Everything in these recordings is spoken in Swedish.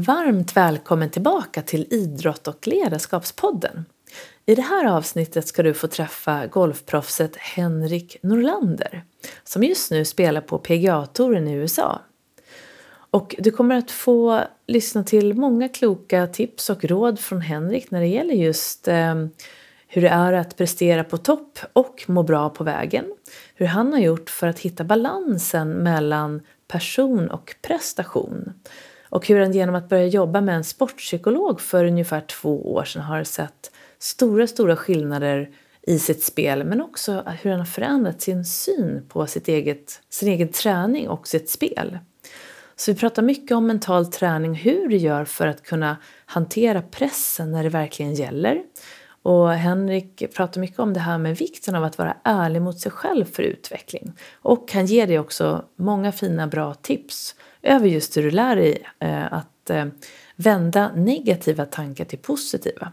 Varmt välkommen tillbaka till Idrott och ledarskapspodden. I det här avsnittet ska du få träffa golfproffset Henrik Norlander som just nu spelar på PGA-touren i USA. Och du kommer att få lyssna till många kloka tips och råd från Henrik när det gäller just eh, hur det är att prestera på topp och må bra på vägen. Hur han har gjort för att hitta balansen mellan person och prestation. Och hur han genom att börja jobba med en sportpsykolog för ungefär två år sedan har sett stora, stora skillnader i sitt spel men också hur han har förändrat sin syn på sitt eget, sin egen träning och sitt spel. Så vi pratar mycket om mental träning, hur du gör för att kunna hantera pressen när det verkligen gäller. Och Henrik pratar mycket om det här med vikten av att vara ärlig mot sig själv för utveckling. Och han ger dig också många fina bra tips över just hur du lär dig eh, att eh, vända negativa tankar till positiva.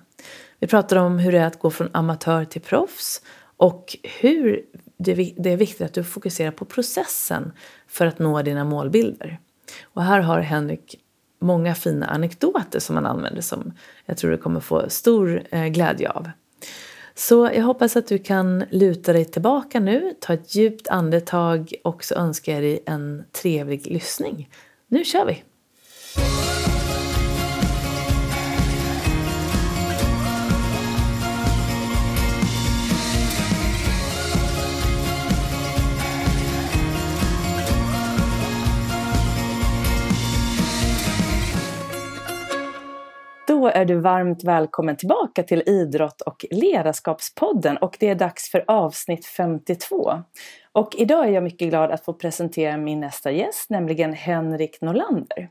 Vi pratar om hur det är att gå från amatör till proffs och hur det är viktigt att du fokuserar på processen för att nå dina målbilder. Och här har Henrik många fina anekdoter som han använder som jag tror du kommer få stor eh, glädje av. Så jag hoppas att du kan luta dig tillbaka nu, ta ett djupt andetag och så önskar jag dig en trevlig lyssning. Nu kör vi! Då är du varmt välkommen tillbaka till Idrott och ledarskapspodden och det är dags för avsnitt 52. Och idag är jag mycket glad att få presentera min nästa gäst, nämligen Henrik Norlander.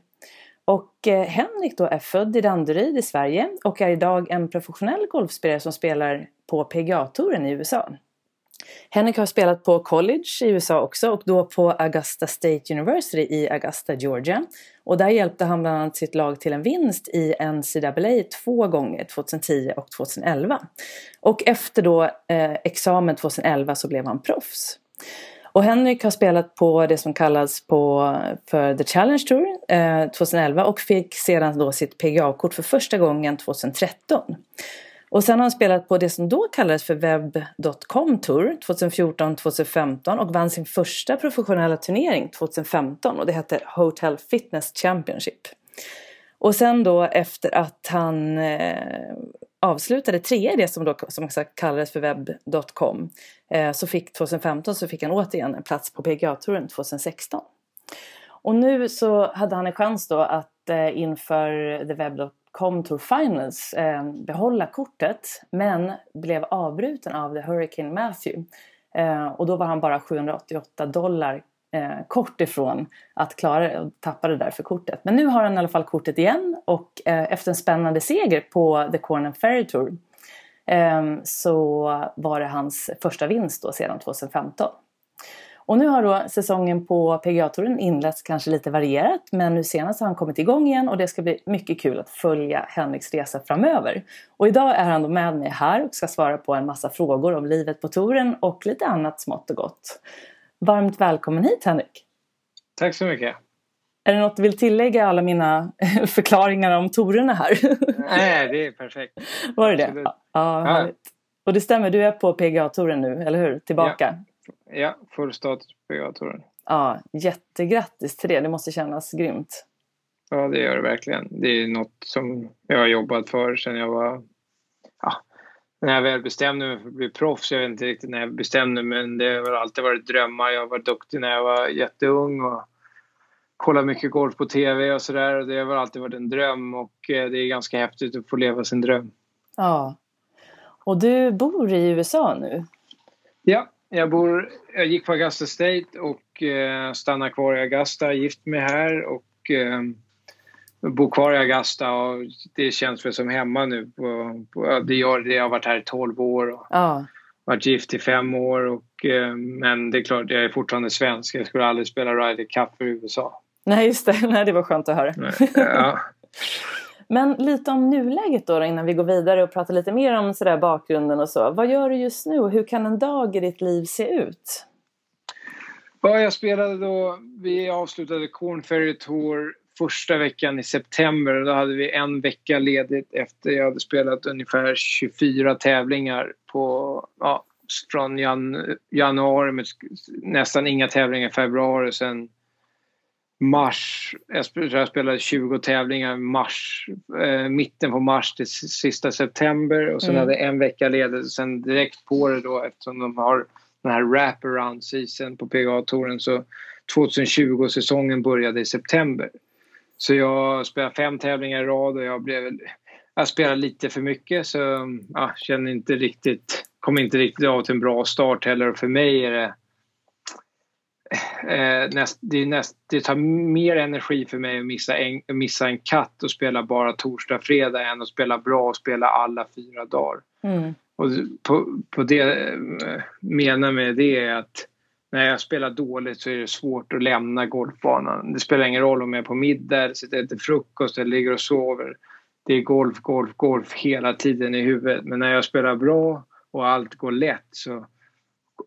Och eh, Henrik då är född i Danderyd i Sverige och är idag en professionell golfspelare som spelar på PGA-touren i USA. Henrik har spelat på college i USA också och då på Augusta State University i Augusta, Georgia. Och där hjälpte han bland annat sitt lag till en vinst i NCAA två gånger, 2010 och 2011. Och efter då eh, examen 2011 så blev han proffs. Och Henrik har spelat på det som kallas på, för The Challenge Tour eh, 2011 och fick sedan då sitt PGA-kort för första gången 2013. Och sen har han spelat på det som då kallades för Web.com Tour 2014-2015 och vann sin första professionella turnering 2015 och det hette Hotel Fitness Championship. Och sen då efter att han eh, avslutade trea i det som då som sagt kallades för Web.com eh, så fick 2015 så fick han återigen en plats på PGA-touren 2016. Och nu så hade han en chans då att eh, inför The Web.com Comtour Finals eh, behålla kortet men blev avbruten av The Hurricane Matthew. Eh, och då var han bara 788 dollar eh, kort ifrån att klara eh, det och tappade därför kortet. Men nu har han i alla fall kortet igen och eh, efter en spännande seger på The Corn Ferry Tour eh, så var det hans första vinst då sedan 2015. Och nu har då säsongen på PGA-touren inletts kanske lite varierat men nu senast har han kommit igång igen och det ska bli mycket kul att följa Henriks resa framöver. Och idag är han då med mig här och ska svara på en massa frågor om livet på touren och lite annat smått och gott. Varmt välkommen hit Henrik! Tack så mycket! Är det något du vill tillägga alla mina förklaringar om tourerna här? Nej, det är perfekt. Var det Absolut. det? Ja, ja. Och det stämmer, du är på PGA-touren nu, eller hur? Tillbaka? Ja. Ja, full status på PGA-touren. Ja, jättegrattis till det. Det måste kännas grymt. Ja, det gör det verkligen. Det är något som jag har jobbat för sedan jag var... Ja, när jag väl bestämde mig för att bli proffs, jag vet inte riktigt när jag bestämde mig, men det har alltid varit drömmar. Jag var duktig när jag var jätteung och kollade mycket golf på TV och sådär. Det har alltid varit en dröm och eh, det är ganska häftigt att få leva sin dröm. Ja. Och du bor i USA nu? Ja, jag, bor, jag gick på Augusta State och eh, stannar kvar i Augusta, gift mig här och eh, bor kvar i Augusta och det känns väl som hemma nu. På, på, det gör det. Jag har varit här i 12 år och ja. varit gift i fem år. Och, eh, men det är klart, jag är fortfarande svensk. Jag skulle aldrig spela Ryder Cup för USA. Nej, just det. Nej, det var skönt att höra. Ja. Men lite om nuläget då, då, innan vi går vidare och pratar lite mer om sådär bakgrunden och så. Vad gör du just nu och hur kan en dag i ditt liv se ut? Ja, jag spelade då, vi avslutade Corn Ferry Tour första veckan i september. Då hade vi en vecka ledigt efter jag hade spelat ungefär 24 tävlingar på, ja, från jan, januari med nästan inga tävlingar i februari. Sen mars, jag spelade 20 tävlingar mars, eh, mitten på mars till sista september och sen mm. hade jag en vecka ledigt. Sen direkt på det då eftersom de har den här wraparound season på PGA-touren så 2020-säsongen började i september. Så jag spelade fem tävlingar i rad och jag blev jag spelade lite för mycket så ja, känner inte riktigt, kom inte riktigt av till en bra start heller och för mig är det eh, näst, det, näst, det tar mer energi för mig att missa en, missa en katt och spela bara torsdag, fredag än att spela bra och spela alla fyra dagar. Mm. Och på, på det eh, menar med det är att när jag spelar dåligt så är det svårt att lämna golfbanan. Det spelar ingen roll om jag är på middag, sitter och äter frukost eller ligger och sover. Det är golf, golf, golf hela tiden i huvudet. Men när jag spelar bra och allt går lätt så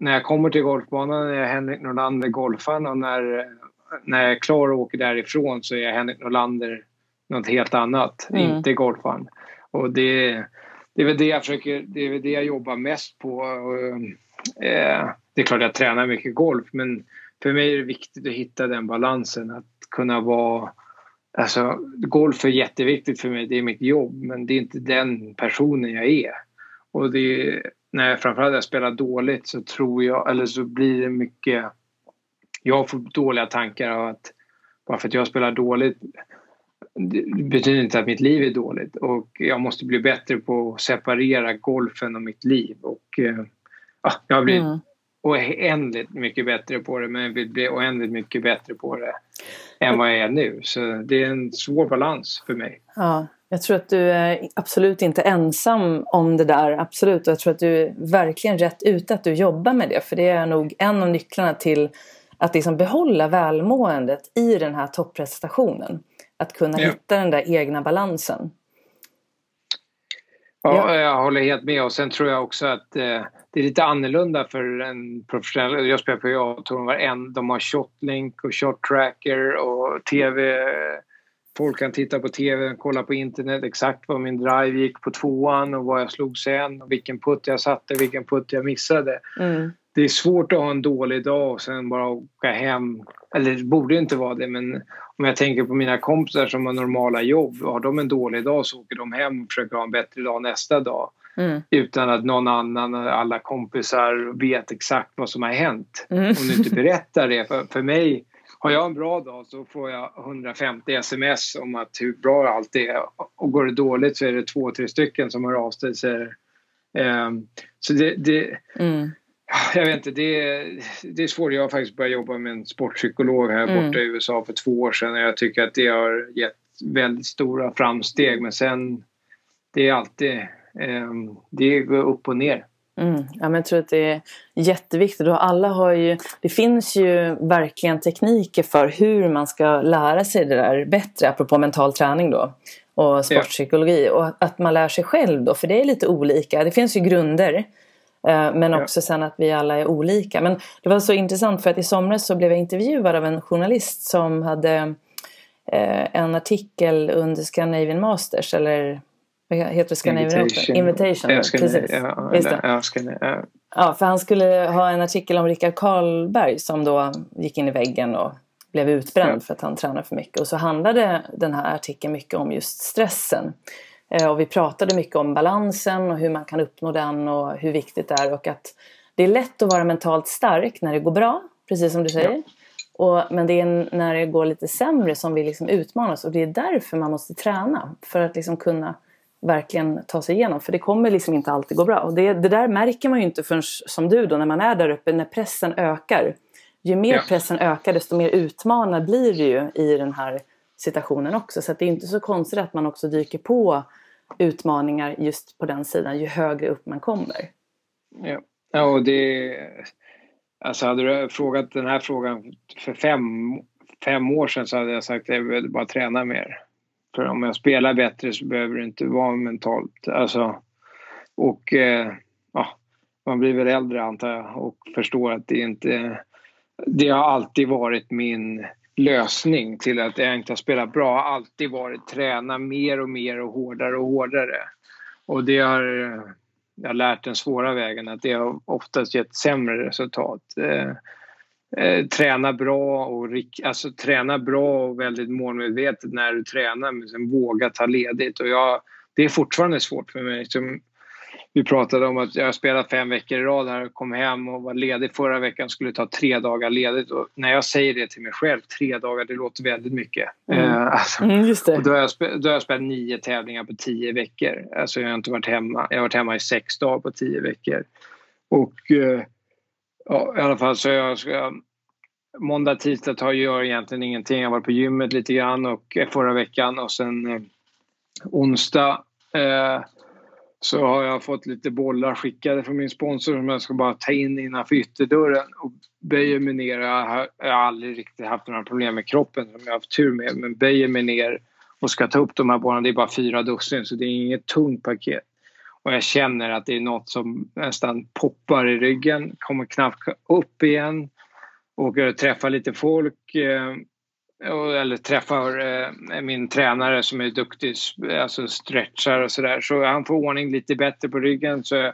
när jag kommer till golfbanan är jag Henrik Norlander golfaren och när, när jag är klar och åker därifrån så är jag Henrik Norlander något helt annat, mm. inte golfaren. Och det, det är väl det jag försöker, det är väl det jag jobbar mest på. Eh, det är klart jag tränar mycket golf men för mig är det viktigt att hitta den balansen att kunna vara Alltså, golf är jätteviktigt för mig, det är mitt jobb men det är inte den personen jag är. Och det när jag framförallt jag spelar dåligt så tror jag, eller så blir det mycket jag får dåliga tankar av att bara för att jag spelar dåligt det betyder inte att mitt liv är dåligt och jag måste bli bättre på att separera golfen och mitt liv och eh, jag har blivit mm. oändligt mycket bättre på det men jag vill bli oändligt mycket bättre på det än vad jag är nu så det är en svår balans för mig. Ja, jag tror att du är absolut inte ensam om det där, absolut. Och jag tror att du är verkligen rätt ute att du jobbar med det. För det är nog en av nycklarna till att liksom behålla välmåendet i den här topprestationen. Att kunna ja. hitta den där egna balansen. Ja, ja, jag håller helt med. Och sen tror jag också att eh, det är lite annorlunda för en professionell... Jag spelar på jag de har shotlink och shot tracker och tv Folk kan titta på TV, kolla på internet exakt vad min drive gick på tvåan och vad jag slog sen och vilken putt jag satte, vilken putt jag missade. Mm. Det är svårt att ha en dålig dag och sen bara åka hem. Eller det borde inte vara det men om jag tänker på mina kompisar som har normala jobb. Har de en dålig dag så åker de hem och försöker ha en bättre dag nästa dag. Mm. Utan att någon annan, alla kompisar vet exakt vad som har hänt. Mm. Om du inte berättar det. För, för mig har jag en bra dag så får jag 150 sms om att hur bra allt är. Och går det dåligt så är det två, tre stycken som hör av sig. Så, um, så det, det mm. Jag vet inte, det, det är svårt. Jag har faktiskt börjat jobba med en sportpsykolog här mm. borta i USA för två år sedan och jag tycker att det har gett väldigt stora framsteg men sen det är alltid, um, det går upp och ner. Mm. Ja, men jag tror att det är jätteviktigt och alla har ju, det finns ju verkligen tekniker för hur man ska lära sig det där bättre apropå mental träning då och sportpsykologi ja. och att man lär sig själv då för det är lite olika. Det finns ju grunder eh, men också ja. sen att vi alla är olika. Men det var så intressant för att i somras så blev jag intervjuad av en journalist som hade eh, en artikel under Scandinavian Masters eller vad heter det? Scandinavian Invitation. Invitation. Ja, precis. Ja, Just det. Ja, ja. ja, för han skulle ha en artikel om Rickard Karlberg som då gick in i väggen och blev utbränd för att han tränade för mycket. Och så handlade den här artikeln mycket om just stressen. Eh, och vi pratade mycket om balansen och hur man kan uppnå den och hur viktigt det är. Och att det är lätt att vara mentalt stark när det går bra, precis som du säger. Och, men det är när det går lite sämre som vi liksom utmanas och det är därför man måste träna. För att liksom kunna verkligen ta sig igenom. För det kommer liksom inte alltid gå bra. Och det, det där märker man ju inte förrän som du då när man är där uppe, när pressen ökar. Ju mer ja. pressen ökar desto mer utmanad blir det ju i den här situationen också. Så det är inte så konstigt att man också dyker på utmaningar just på den sidan ju högre upp man kommer. Ja, ja och det... Alltså hade du frågat den här frågan för fem, fem år sedan så hade jag sagt att jag behövde bara träna mer. För om jag spelar bättre så behöver det inte vara mentalt. Alltså, och eh, ja, man blir väl äldre antar jag och förstår att det inte... Det har alltid varit min lösning till att jag inte har spelat bra har alltid varit träna mer och mer och hårdare och hårdare. Och det har eh, jag har lärt den svåra vägen att det har oftast gett sämre resultat. Eh, Eh, eh, träna bra och alltså, träna bra och väldigt målmedvetet när du tränar men sen våga ta ledigt. Och jag, det är fortfarande svårt för mig. Som vi pratade om att jag har spelat fem veckor i rad här, kom hem och var ledig förra veckan, skulle ta tre dagar ledigt. Och när jag säger det till mig själv, tre dagar, det låter väldigt mycket. Mm. Uh, alltså, mm, och då, har jag då har jag spelat nio tävlingar på tio veckor. Alltså jag har inte varit hemma, jag har varit hemma i sex dagar på tio veckor. Och uh, ja, i alla fall så jag ska Måndag, tisdag tar jag egentligen ingenting. Jag var på gymmet lite grann och eh, förra veckan och sen eh, onsdag eh, så har jag fått lite bollar skickade från min sponsor som jag ska bara ta in innanför ytterdörren och böjer mig ner. Jag har, jag har aldrig riktigt haft några problem med kroppen som jag har haft tur med men böjer mig ner och ska ta upp de här bollarna. Det är bara fyra dussin så det är inget tungt paket. Och jag känner att det är något som nästan poppar i ryggen, kommer knappt upp igen. Åker och träffar lite folk eh, eller träffar eh, min tränare som är duktig, alltså stretchar och sådär. Så han får ordning lite bättre på ryggen. Så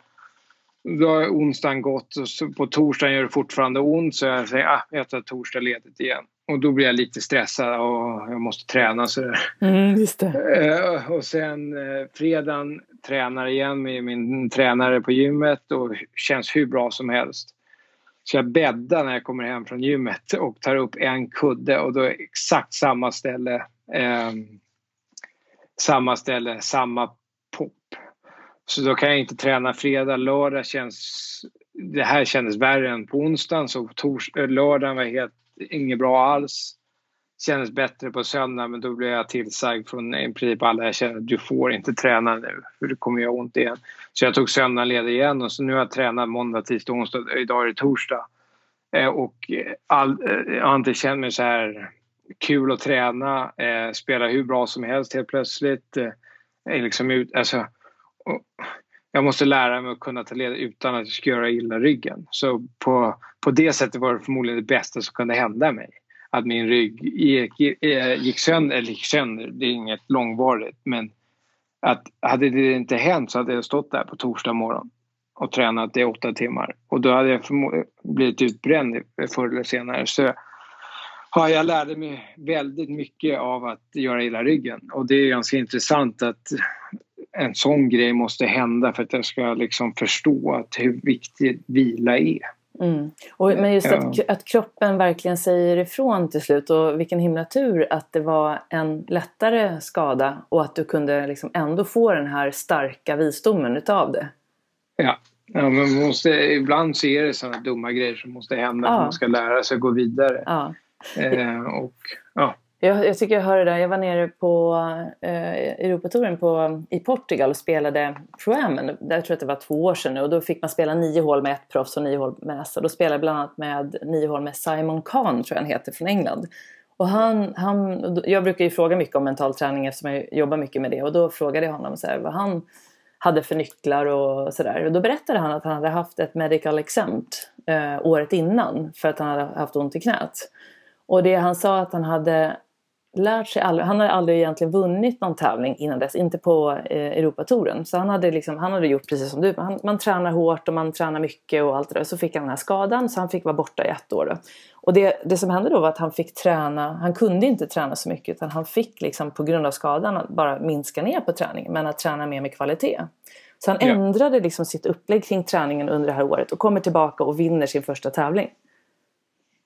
då har onsdagen gått och på torsdagen gör det fortfarande ont så jag säger ah, jag tar torsdag ledigt igen. Och då blir jag lite stressad och jag måste träna sådär. Mm. Eh, och sen eh, fredagen tränar igen med min tränare på gymmet och känns hur bra som helst. Så jag bäddar när jag kommer hem från gymmet och tar upp en kudde och då är exakt samma ställe. Eh, samma ställe, samma pop. Så då kan jag inte träna fredag, lördag känns... Det här kändes värre än på onsdagen så tors, lördagen var helt inget bra alls. Kändes bättre på söndag men då blev jag tillsagd från i princip alla jag känner att du får inte träna nu för det kommer göra ont igen. Så jag tog söndagen ledig igen och så nu har jag tränat måndag, tisdag, onsdag, idag är det torsdag. Eh, och all, eh, jag har inte känt mig så här kul att träna, eh, spela hur bra som helst helt plötsligt. Eh, liksom ut, alltså, jag måste lära mig att kunna ta led utan att jag ska göra illa ryggen. Så på, på det sättet var det förmodligen det bästa som kunde hända mig att min rygg gick, eh, gick sönder, eller gick sönder, det är inget långvarigt men att hade det inte hänt så hade jag stått där på torsdag morgon och tränat i åtta timmar och då hade jag blivit utbränd förr eller senare. Så ja, jag lärde mig väldigt mycket av att göra illa ryggen och det är ganska intressant att en sån grej måste hända för att jag ska liksom förstå att hur viktig vila är. Mm. Och, men just att, att, kroppen verkligen säger ifrån till slut och vilken himla tur att det var en lättare skada och att du kunde liksom ändå få den här starka visdomen utav det. Ja, ja men måste, ibland så är det sådana dumma grejer som måste hända ja. för man ska lära sig att gå vidare. Ja. Eh, och, ja. Jag, jag tycker jag hör det där. Jag var nere på eh, Europatouren på, i Portugal och spelade Pro-Amen. Där tror jag att det var två år sedan nu. Och då fick man spela nio hål med ett proffs och nio hål med nästa. Då spelade jag bland annat med nio hål med Simon Kahn, tror jag han heter, från England. Och han, han, jag brukar ju fråga mycket om mental träning eftersom jag jobbar mycket med det. Och då frågade jag honom så här, vad han hade för nycklar och sådär. Och då berättade han att han hade haft ett medical exempt eh, året innan för att han hade haft ont i knät. Och det han sa att han hade lärt sig aldrig, han hade aldrig egentligen vunnit någon tävling innan dess, inte på eh, Europatouren. Så han hade, liksom, han hade gjort precis som du, han, man tränar hårt och man tränar mycket och allt det där. Så fick han den här skadan så han fick vara borta i ett år. Då. Och det, det som hände då var att han fick träna, han kunde inte träna så mycket utan han fick liksom på grund av skadan bara minska ner på träningen men att träna mer med kvalitet. Så han ja. ändrade liksom sitt upplägg kring träningen under det här året och kommer tillbaka och vinner sin första tävling.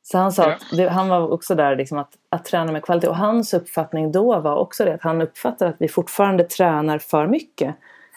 Så han sa att det, han var också där liksom att, att träna med kvalitet. Och hans uppfattning då var också det att han uppfattar att vi fortfarande tränar för mycket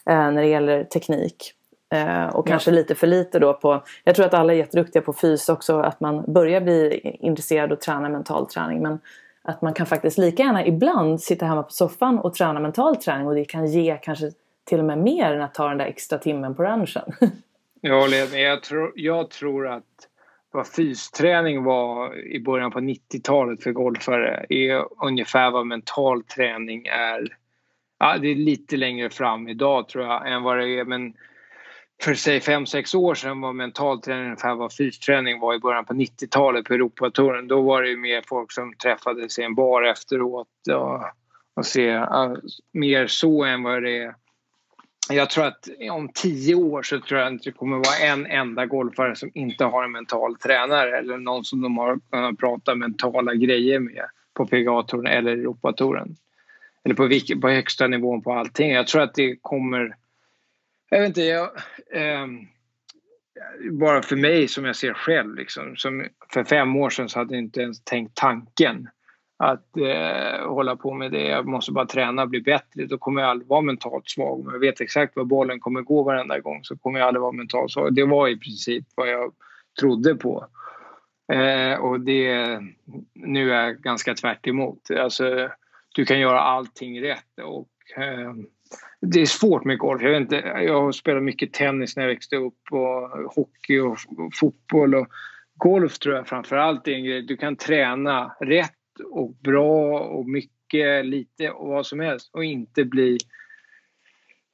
eh, när det gäller teknik. Eh, och ja. kanske lite för lite då på, jag tror att alla är jätteduktiga på fys också, att man börjar bli intresserad och träna mental träning. Men att man kan faktiskt lika gärna ibland sitta hemma på soffan och träna mental träning och det kan ge kanske till och med mer än att ta den där extra timmen på ranchen. ja, jag tror, jag tror att vad fysträning var i början på 90-talet för golfare är ungefär vad mental träning är. Ja, det är lite längre fram idag tror jag än vad det är men för säg 5-6 år sedan var mental träning ungefär vad fysträning var i början på 90-talet på Europatouren. Då var det ju mer folk som träffades i en bar efteråt och, och se mer så än vad det är. Jag tror att om tio år så tror jag inte det kommer vara en enda golfare som inte har en mental tränare eller någon som de har kunnat prata mentala grejer med på PGA-touren eller Europatouren. Eller på, på högsta nivån på allting. Jag tror att det kommer jag vet inte, jag, eh, bara för mig som jag ser själv, liksom, som för fem år sedan så hade jag inte ens tänkt tanken att eh, hålla på med det. Jag måste bara träna och bli bättre. Då kommer jag aldrig vara mentalt svag. Om jag vet exakt var bollen kommer gå varenda gång så kommer jag aldrig vara mentalt svag. Det var i princip vad jag trodde på. Eh, och det, nu är jag ganska tvärt emot. Alltså, du kan göra allting rätt och eh, det är svårt med golf. Jag, vet inte, jag spelade mycket tennis när jag växte upp och hockey och, fotboll. Och golf tror jag framförallt är en grej. Du kan träna rätt och bra och mycket, lite och vad som helst och inte bli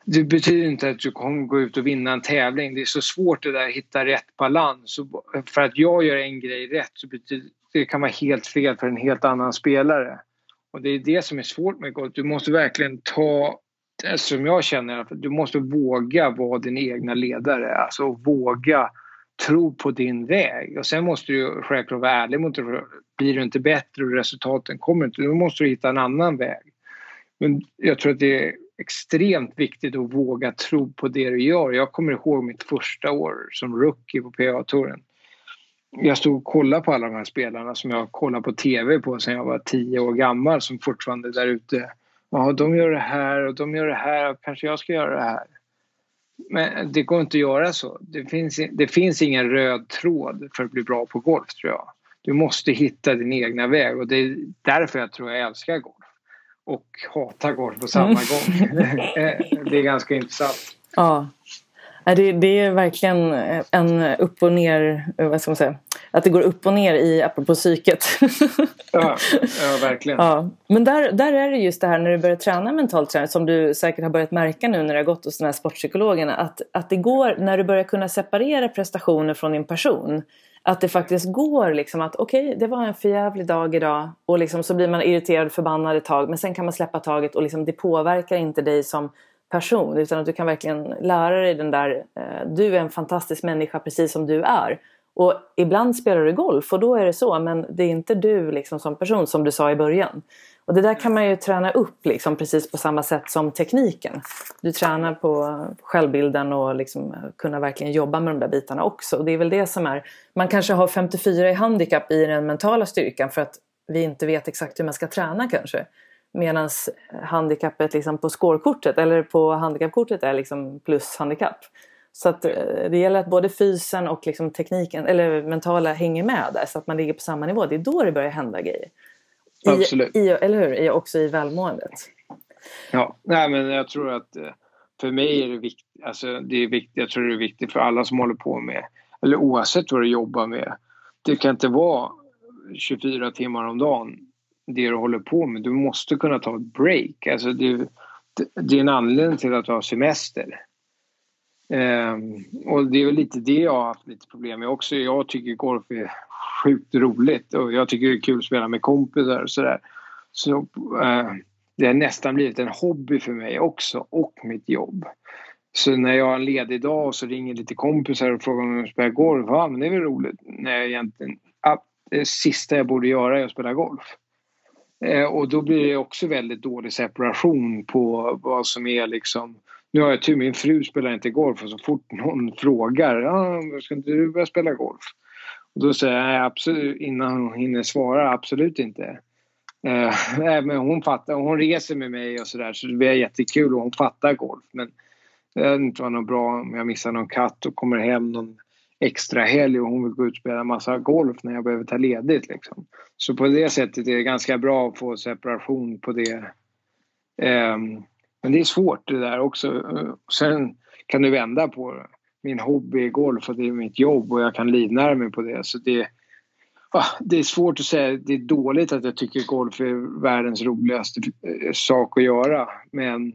det betyder inte att du kommer gå ut och vinna en tävling. Det är så svårt det där att hitta rätt balans. för att jag gör en grej rätt så betyder det kan vara helt fel för en helt annan spelare. Och det är det som är svårt med golf. Du måste verkligen ta som jag känner att du måste våga vara din egna ledare. Alltså våga tro på din väg. Och sen måste du självklart vara ärlig mot dig Blir du inte bättre och resultaten kommer inte, då måste du hitta en annan väg. Men jag tror att det är extremt viktigt att våga tro på det du gör. Jag kommer ihåg mitt första år som rookie på PA-touren. Jag stod och kollade på alla de här spelarna som jag kollat på TV på sedan jag var tio år gammal som fortfarande är där ute ja, de gör det här och de gör det här, kanske jag ska göra det här. Men det går inte att göra så. Det finns, det finns ingen röd tråd för att bli bra på golf tror jag. Du måste hitta din egna väg och det är därför jag tror jag älskar golf. Och hatar golf på samma mm. gång. det är ganska intressant. Ja. Det, det är verkligen en upp och ner, vad ska man säga, att det går upp och ner i, apropå psyket. ja, ja, verkligen. Ja. Men där, där är det just det här när du börjar träna mentalt träning som du säkert har börjat märka nu när du har gått hos den här sportpsykologen. Att, att det går, när du börjar kunna separera prestationer från din person. Att det faktiskt går liksom att okej, okay, det var en förjävlig dag idag och liksom så blir man irriterad, förbannad ett tag men sen kan man släppa taget och liksom det påverkar inte dig som person utan att du kan verkligen lära dig den där, eh, du är en fantastisk människa precis som du är. Och ibland spelar du golf och då är det så men det är inte du liksom som person som du sa i början. Och det där kan man ju träna upp liksom precis på samma sätt som tekniken. Du tränar på självbilden och liksom kunna verkligen jobba med de där bitarna också. Och det är väl det som är, man kanske har 54 i handikapp i den mentala styrkan för att vi inte vet exakt hur man ska träna kanske. Medan handikappet liksom på scorekortet eller på handikappkortet är liksom plus handikapp. Så att eh, det gäller att både fysen och liksom tekniken eller mentala hänger med där så att man ligger på samma nivå. Det är då det börjar hända grejer. I, Absolut. I, eller hur? I, också i välmåendet. Ja, nej men jag tror att eh, för mig är det viktigt, alltså det är viktigt, jag tror det är viktigt för alla som håller på med, eller oavsett vad du jobbar med. Det kan inte vara 24 timmar om dagen det du håller på med. Du måste kunna ta ett break. Alltså det, det är en anledning till att du har semester. Um, och det är väl lite det jag har haft lite problem med också. Jag tycker golf är sjukt roligt och jag tycker det är kul att spela med kompisar och sådär. Så uh, det har nästan blivit en hobby för mig också och mitt jobb. Så när jag har en ledig dag och så ringer lite kompisar och frågar om jag spelar golf, ja men det är väl roligt. Nej, egentligen, det sista jag borde göra är att spela golf. Eh, och då blir det också väldigt dålig separation på vad som är liksom nu har jag tur, min fru spelar inte golf och så fort någon frågar, ja, ska inte du börja spela golf? Och då säger jag absolut, innan hon hinner svara, absolut inte. Eh, men hon fattar, hon reser med mig och sådär så det blir jättekul och hon fattar golf. Men det hade inte varit något bra om jag missar någon katt och kommer hem någon extra helg och hon vill gå ut och spela massa golf när jag behöver ta ledigt. Liksom. Så på det sättet är det ganska bra att få separation på det. Um, men det är svårt det där också. Sen kan du vända på det. Min hobby är golf och det är mitt jobb och jag kan livnära mig på det. Så det, det är svårt att säga. Det är dåligt att jag tycker golf är världens roligaste eh, sak att göra. Men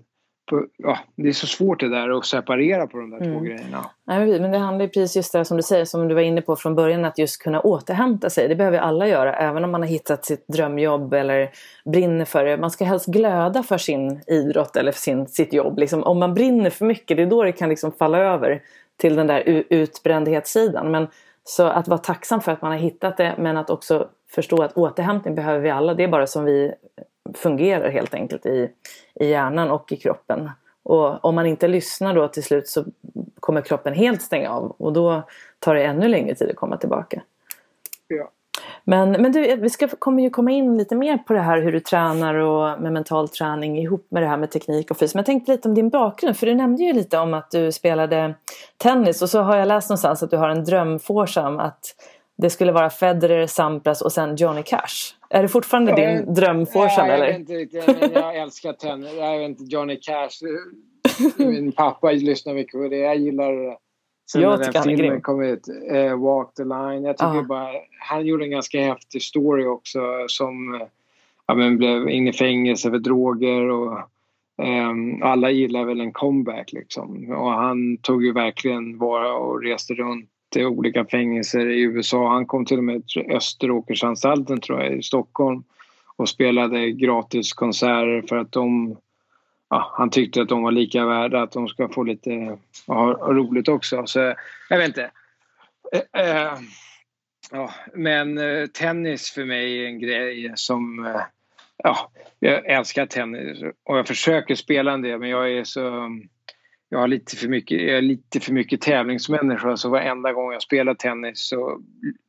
ja, det är så svårt det där att separera på de där mm. två grejerna. Nej, men det handlar ju precis just det som du säger, som du var inne på från början, att just kunna återhämta sig. Det behöver alla göra, även om man har hittat sitt drömjobb eller brinner för det. Man ska helst glöda för sin idrott eller för sin, sitt jobb. Liksom, om man brinner för mycket, det är då det kan liksom falla över till den där utbrändhetssidan. Men, så att vara tacksam för att man har hittat det, men att också förstå att återhämtning behöver vi alla. Det är bara som vi fungerar helt enkelt i, i hjärnan och i kroppen. Och om man inte lyssnar då till slut så kommer kroppen helt stänga av och då tar det ännu längre tid att komma tillbaka. Ja. Men, men du, vi ska, kommer ju komma in lite mer på det här hur du tränar och med mental träning ihop med det här med teknik och fys. Men jag tänkte lite om din bakgrund, för du nämnde ju lite om att du spelade tennis och så har jag läst någonstans att du har en drömforsam att det skulle vara Federer, Sampras och sen Johnny Cash. Är det fortfarande din drömforsen eller? Jag vet inte riktigt, men jag älskar tennis. Jag vet inte, Johnny Cash. Min pappa lyssnar mycket på det. Jag gillar Sen jag när den filmen kom ut, uh, Walk the line. Jag tycker bara, han gjorde en ganska häftig story också som ja, men blev in i fängelse för droger och um, alla gillar väl en comeback liksom. Och han tog ju verkligen vara och reste runt till olika fängelser i USA. Han kom till och med till Österåkersanstalten tror jag i Stockholm och spelade gratis konserter för att de ja, han tyckte att de var lika värda, att de ska få lite ja, roligt också. Så jag vet inte. Eh, eh, ja, men eh, tennis för mig är en grej som... Eh, ja, jag älskar tennis och jag försöker spela en del men jag är så... Jag har lite för mycket, jag är lite för mycket tävlingsmänniska så varenda gång jag spelar tennis så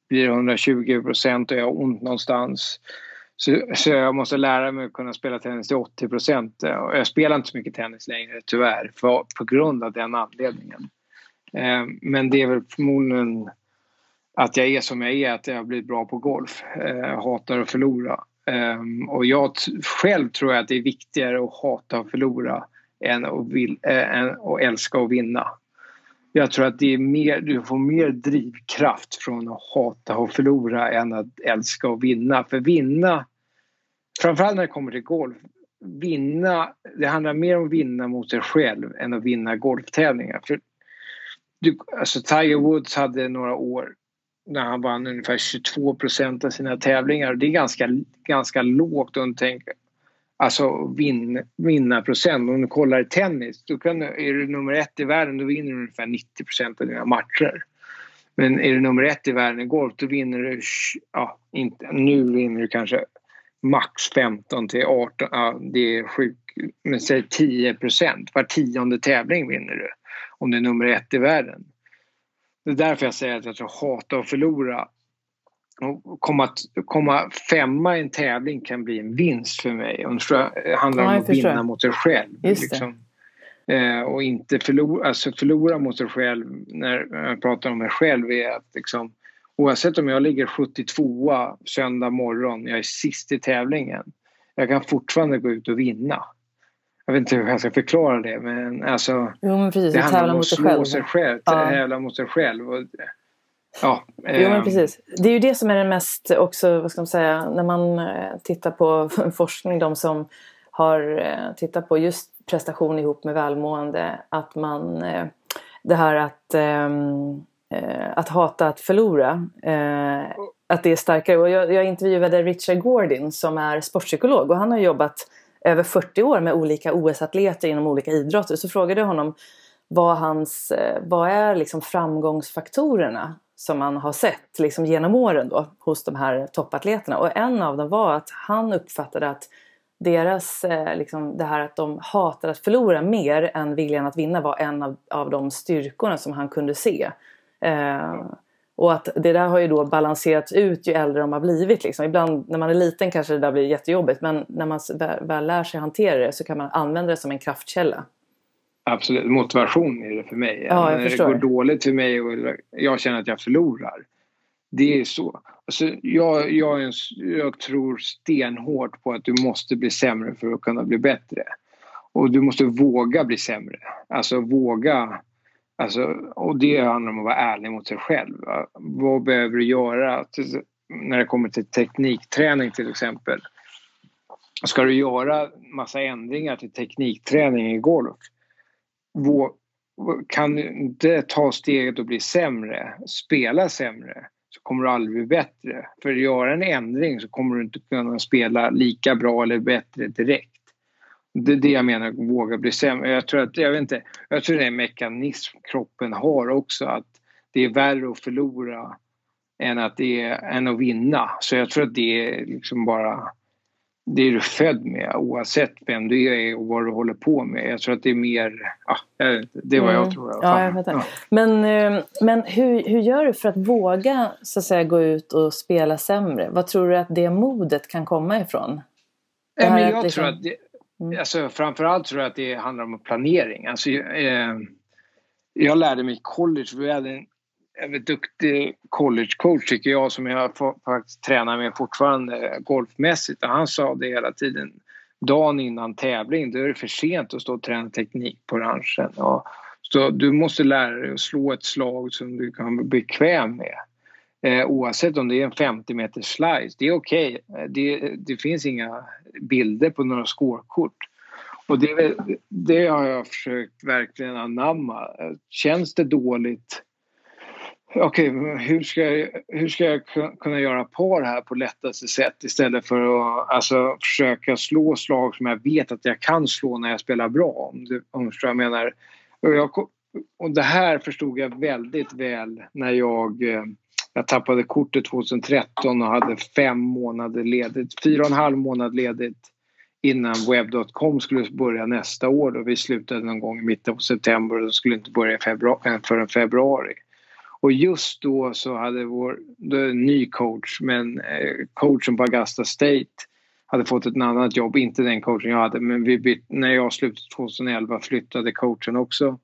blir det 120 procent och jag har ont någonstans. Så, så jag måste lära mig att kunna spela tennis till 80 procent. Jag spelar inte så mycket tennis längre tyvärr för, på grund av den anledningen. Eh, men det är väl förmodligen att jag är som jag är, att jag har blivit bra på golf. Eh, hatar att förlora. Eh, och jag själv tror jag att det är viktigare att hata att förlora än att, vill, eh, än att älska och vinna. Jag tror att det är mer, du får mer drivkraft från att hata och förlora än att älska och vinna. För vinna framförallt när det kommer till golf, vinna, det handlar mer om att vinna mot sig själv än att vinna golftävlingar. För du, alltså Tiger Woods hade några år när han vann ungefär 22 procent av sina tävlingar. Det är ganska, ganska lågt Och tänker alltså vin, vinna procent. Om du kollar i tennis, då kan, är du nummer ett i världen då vinner du ungefär 90 procent av dina matcher. Men är du nummer ett i världen i golf då vinner du, ja, inte, nu vinner du kanske max 15 till 18, ja, det är sjukt, men säg 10 procent. Var tionde tävling vinner du om du är nummer ett i världen. Det är därför jag säger att jag tror hata att förlora. Komma, komma femma i en tävling kan bli en vinst för mig. Och det handlar ja, om att vinna mot sig själv. Liksom. Eh, och inte förlora, alltså förlora mot sig själv när jag pratar om mig själv är att liksom Oavsett om jag ligger 72 söndag morgon, jag är sist i tävlingen. Jag kan fortfarande gå ut och vinna. Jag vet inte hur jag ska förklara det men alltså. Jo, men precis, det handlar om att slå själv. sig själv. Ja. Tävla mot sig själv. Och, ja, jo men ehm. precis. Det är ju det som är det mest också, vad ska man säga, när man eh, tittar på forskning, de som har eh, tittat på just prestation ihop med välmående, att man eh, det här att um, eh, att hata att förlora. Eh, att det är starkare. Och jag, jag intervjuade Richard Gordon som är sportpsykolog och han har jobbat över 40 år med olika OS-atleter inom olika idrotter. Så frågade jag honom vad, hans, eh, vad är liksom framgångsfaktorerna som man har sett liksom genom åren då, hos de här toppatleterna. Och en av dem var att han uppfattade att deras, eh, liksom, det här att de hatar att förlora mer än viljan att vinna var en av, av de styrkorna som han kunde se. Eh, och att det där har ju då balanserats ut ju äldre de har blivit. Liksom. Ibland när man är liten kanske det där blir jättejobbigt men när man väl, väl lär sig hantera det så kan man använda det som en kraftkälla. Absolut, motivation är det för mig. Ja, när det går dåligt för mig och jag känner att jag förlorar. Det är så. Alltså, jag, jag, jag tror stenhårt på att du måste bli sämre för att kunna bli bättre. Och du måste våga bli sämre. Alltså våga Alltså, och det handlar om att vara ärlig mot sig själv. Vad behöver du göra när det kommer till teknikträning till exempel? ska du göra massa ändringar till teknikträning i golf kan du inte ta steget och bli sämre, spela sämre så kommer du aldrig bli bättre. För att göra en ändring så kommer du inte kunna spela lika bra eller bättre direkt. Det är det jag menar, våga bli sämre. Jag tror att, jag vet inte, jag tror det är en mekanism kroppen har också att det är värre att förlora än att, det är, än att vinna. Så jag tror att det är liksom bara det är du född med oavsett vem du är och vad du håller på med. Jag tror att det är mer, ja, det är vad jag mm. tror. Ja, jag Ja. Men, eh, men hur, hur gör du för att våga så att säga, gå ut och spela sämre? Vad tror du att det modet kan komma ifrån? Det men jag liksom... tror att det, mm. alltså, framförallt tror jag att det handlar om planering. Alltså, eh, jag lärde mig i college, vi hade en väldigt duktig collegecoach tycker jag som jag faktiskt tränar med fortfarande eh, golfmässigt och han sa det hela tiden dagen innan tävling då är det för sent att stå och träna teknik på ranchen. Och, så du måste lära dig att slå ett slag som du kan vara bekväm med. Eh, oavsett om det är en 50 meters slice, det är okej. Okay. Det, det, finns inga bilder på några scorekort. Och det, det har jag försökt verkligen anamma. Eh, känns det dåligt okej, okay, hur, ska jag, hur ska jag kunna göra par här på lättaste sätt istället för att alltså, försöka slå slag som jag vet att jag kan slå när jag spelar bra, om du förstår jag menar. Och, jag, och det här förstod jag väldigt väl när jag, eh, jag tappade kortet 2013 och hade fem månader ledigt, fyra och en halv månad ledigt innan webb.com skulle börja nästa år och vi slutade någon gång i mitten på september och skulle inte börja februari, förrän februari. Och just då så hade vår ny coach, men eh, coachen på Augusta State hade fått ett annat jobb, inte den coachen jag hade, men vi när jag slutade 2011 flyttade coachen också.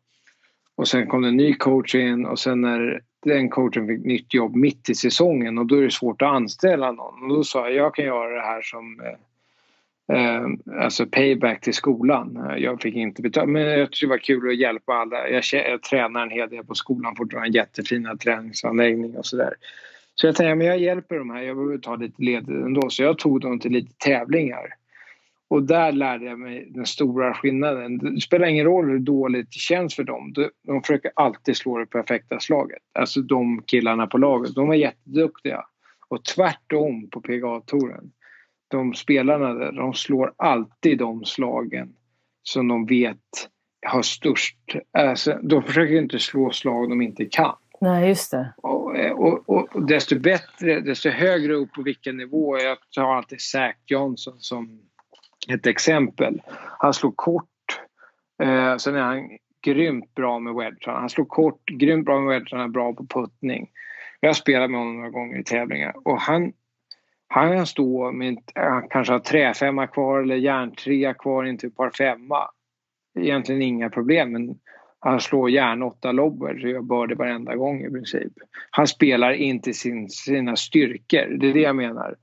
Och sen kom det en ny coach in och sen när den coachen fick nytt jobb mitt i säsongen och då är det svårt att anställa någon. Och då sa jag, jag kan göra det här som eh, Ehm, alltså payback till skolan. Jag fick inte betalt men jag tyckte det var kul att hjälpa alla. Jag, jag tränar en hel del på skolan fortfarande, jättefina träningsanläggningar och sådär. Så jag tänkte, men jag hjälper de här, jag behöver ta lite ledigt ändå. Så jag tog dem till lite tävlingar. Och där lärde jag mig den stora skillnaden. Det spelar ingen roll hur dåligt det känns för dem. De försöker alltid slå det perfekta slaget. Alltså de killarna på laget, de är jätteduktiga. Och tvärtom på PGA-touren de spelarna där, de slår alltid de slagen som de vet har störst... Alltså, de försöker inte slå slag de inte kan. Nej, just det. Och, och, och desto bättre, desto högre upp på vilken nivå. Jag tar alltid Zac Johnson som ett exempel. Han slår kort. Eh, sen är han grymt bra med wedge. Han slår kort, grymt bra med är bra på puttning. Jag har spelat med honom några gånger i tävlingar och han han kan stå med, han kanske har träfemma kvar eller järntrea kvar in par typ femma. Egentligen inga problem men han slår järnåtta-lobber så jag bör det varenda gång i princip. Han spelar inte sin, sina styrkor, det är det jag menar.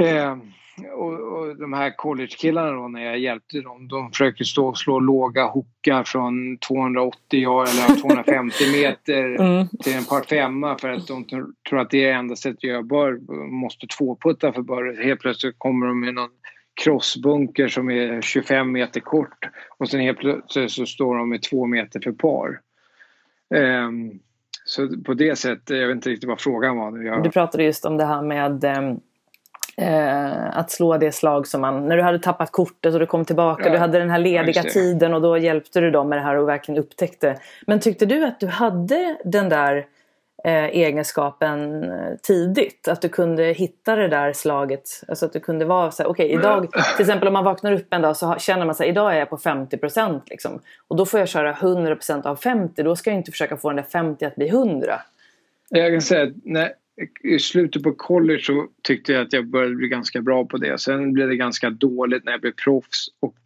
Eh, och, och de här collegekillarna då när jag hjälpte dem, de försöker stå och slå låga hookar från 280 yard eller 250 meter mm. till en par femma för att de tror att det är enda sättet jag bör, måste tvåputta för bör. Helt plötsligt kommer de med någon crossbunker som är 25 meter kort och sen helt plötsligt så står de med två meter för par. Um, så på det sättet, jag vet inte riktigt vad frågan var. Jag... Du pratade just om det här med um Eh, att slå det slag som man, när du hade tappat kortet och du kom tillbaka, ja. du hade den här lediga ja, tiden och då hjälpte du dem med det här och verkligen upptäckte. Men tyckte du att du hade den där eh, egenskapen eh, tidigt? Att du kunde hitta det där slaget? Alltså att du kunde vara så här, okej okay, idag, till exempel om man vaknar upp en dag så känner man sig idag är jag på 50% liksom. Och då får jag köra 100% av 50, då ska jag inte försöka få den där 50 att bli 100. Jag kan säga att i slutet på college så tyckte jag att jag började bli ganska bra på det. Sen blev det ganska dåligt när jag blev proffs och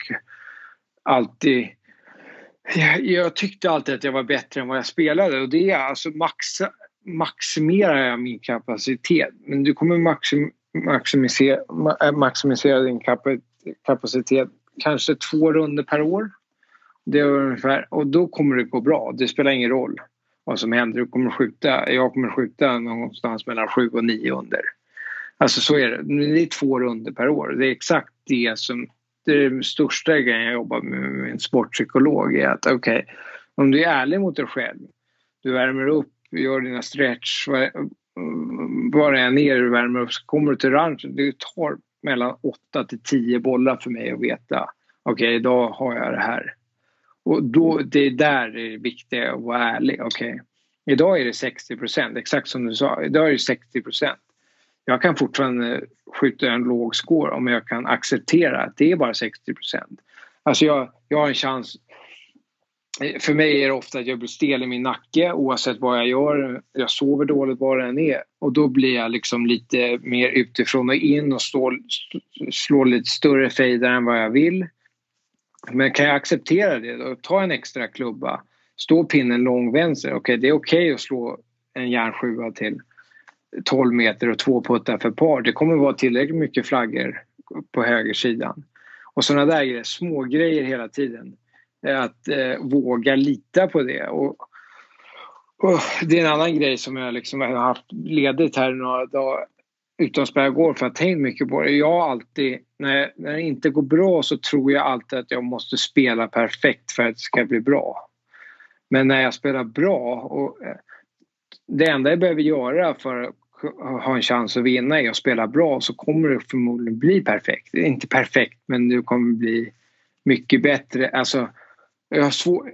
alltid jag, jag tyckte alltid att jag var bättre än vad jag spelade och det är alltså max, maximerar jag min kapacitet. Men du kommer maxim, maximisera, äh, maximisera din kapacitet kanske två runder per år. Det är ungefär, och då kommer det gå bra. Det spelar ingen roll vad som händer. Du kommer skjuta, jag kommer skjuta någonstans mellan sju och nio under. Alltså så är det. Det är två runder per år. Det är exakt det som det är den största grejen jag jobbar med med en sportpsykolog är att okej, okay, om du är ärlig mot dig själv, du värmer upp, gör dina stretch, vad det än är du värmer upp, så kommer du till ranchen, det tar mellan 8 till 10 bollar för mig att veta, okej okay, idag har jag det här. Och då, det är där det är viktigt att vara ärlig, okej. Okay. Idag är det 60 procent, exakt som du sa, idag är det 60 procent jag kan fortfarande skjuta en låg score om jag kan acceptera att det är bara 60 procent. Alltså jag, jag har en chans. För mig är det ofta att jag blir stel i min nacke oavsett vad jag gör. Jag sover dåligt vad det än är och då blir jag liksom lite mer utifrån och in och slår, slår lite större fejder än vad jag vill. Men kan jag acceptera det då? Ta en extra klubba. Stå pinnen lång vänster. Okej, okay, det är okej okay att slå en järnsjua till. 12 meter och två puttar för par. Det kommer vara tillräckligt mycket flaggor på högersidan. Och sådana där grejer, små grejer hela tiden. Eh, att eh, våga lita på det. Och, och, det är en annan grej som jag liksom har haft ledigt här några dagar utan spela golf för jag har tänkt mycket på det. Jag alltid, när, jag, när det inte går bra så tror jag alltid att jag måste spela perfekt för att det ska bli bra. Men när jag spelar bra och eh, det enda jag behöver göra för att ha en chans att vinna är att spela bra så kommer det förmodligen bli perfekt. Inte perfekt men det kommer bli mycket bättre. Alltså, jag har svår...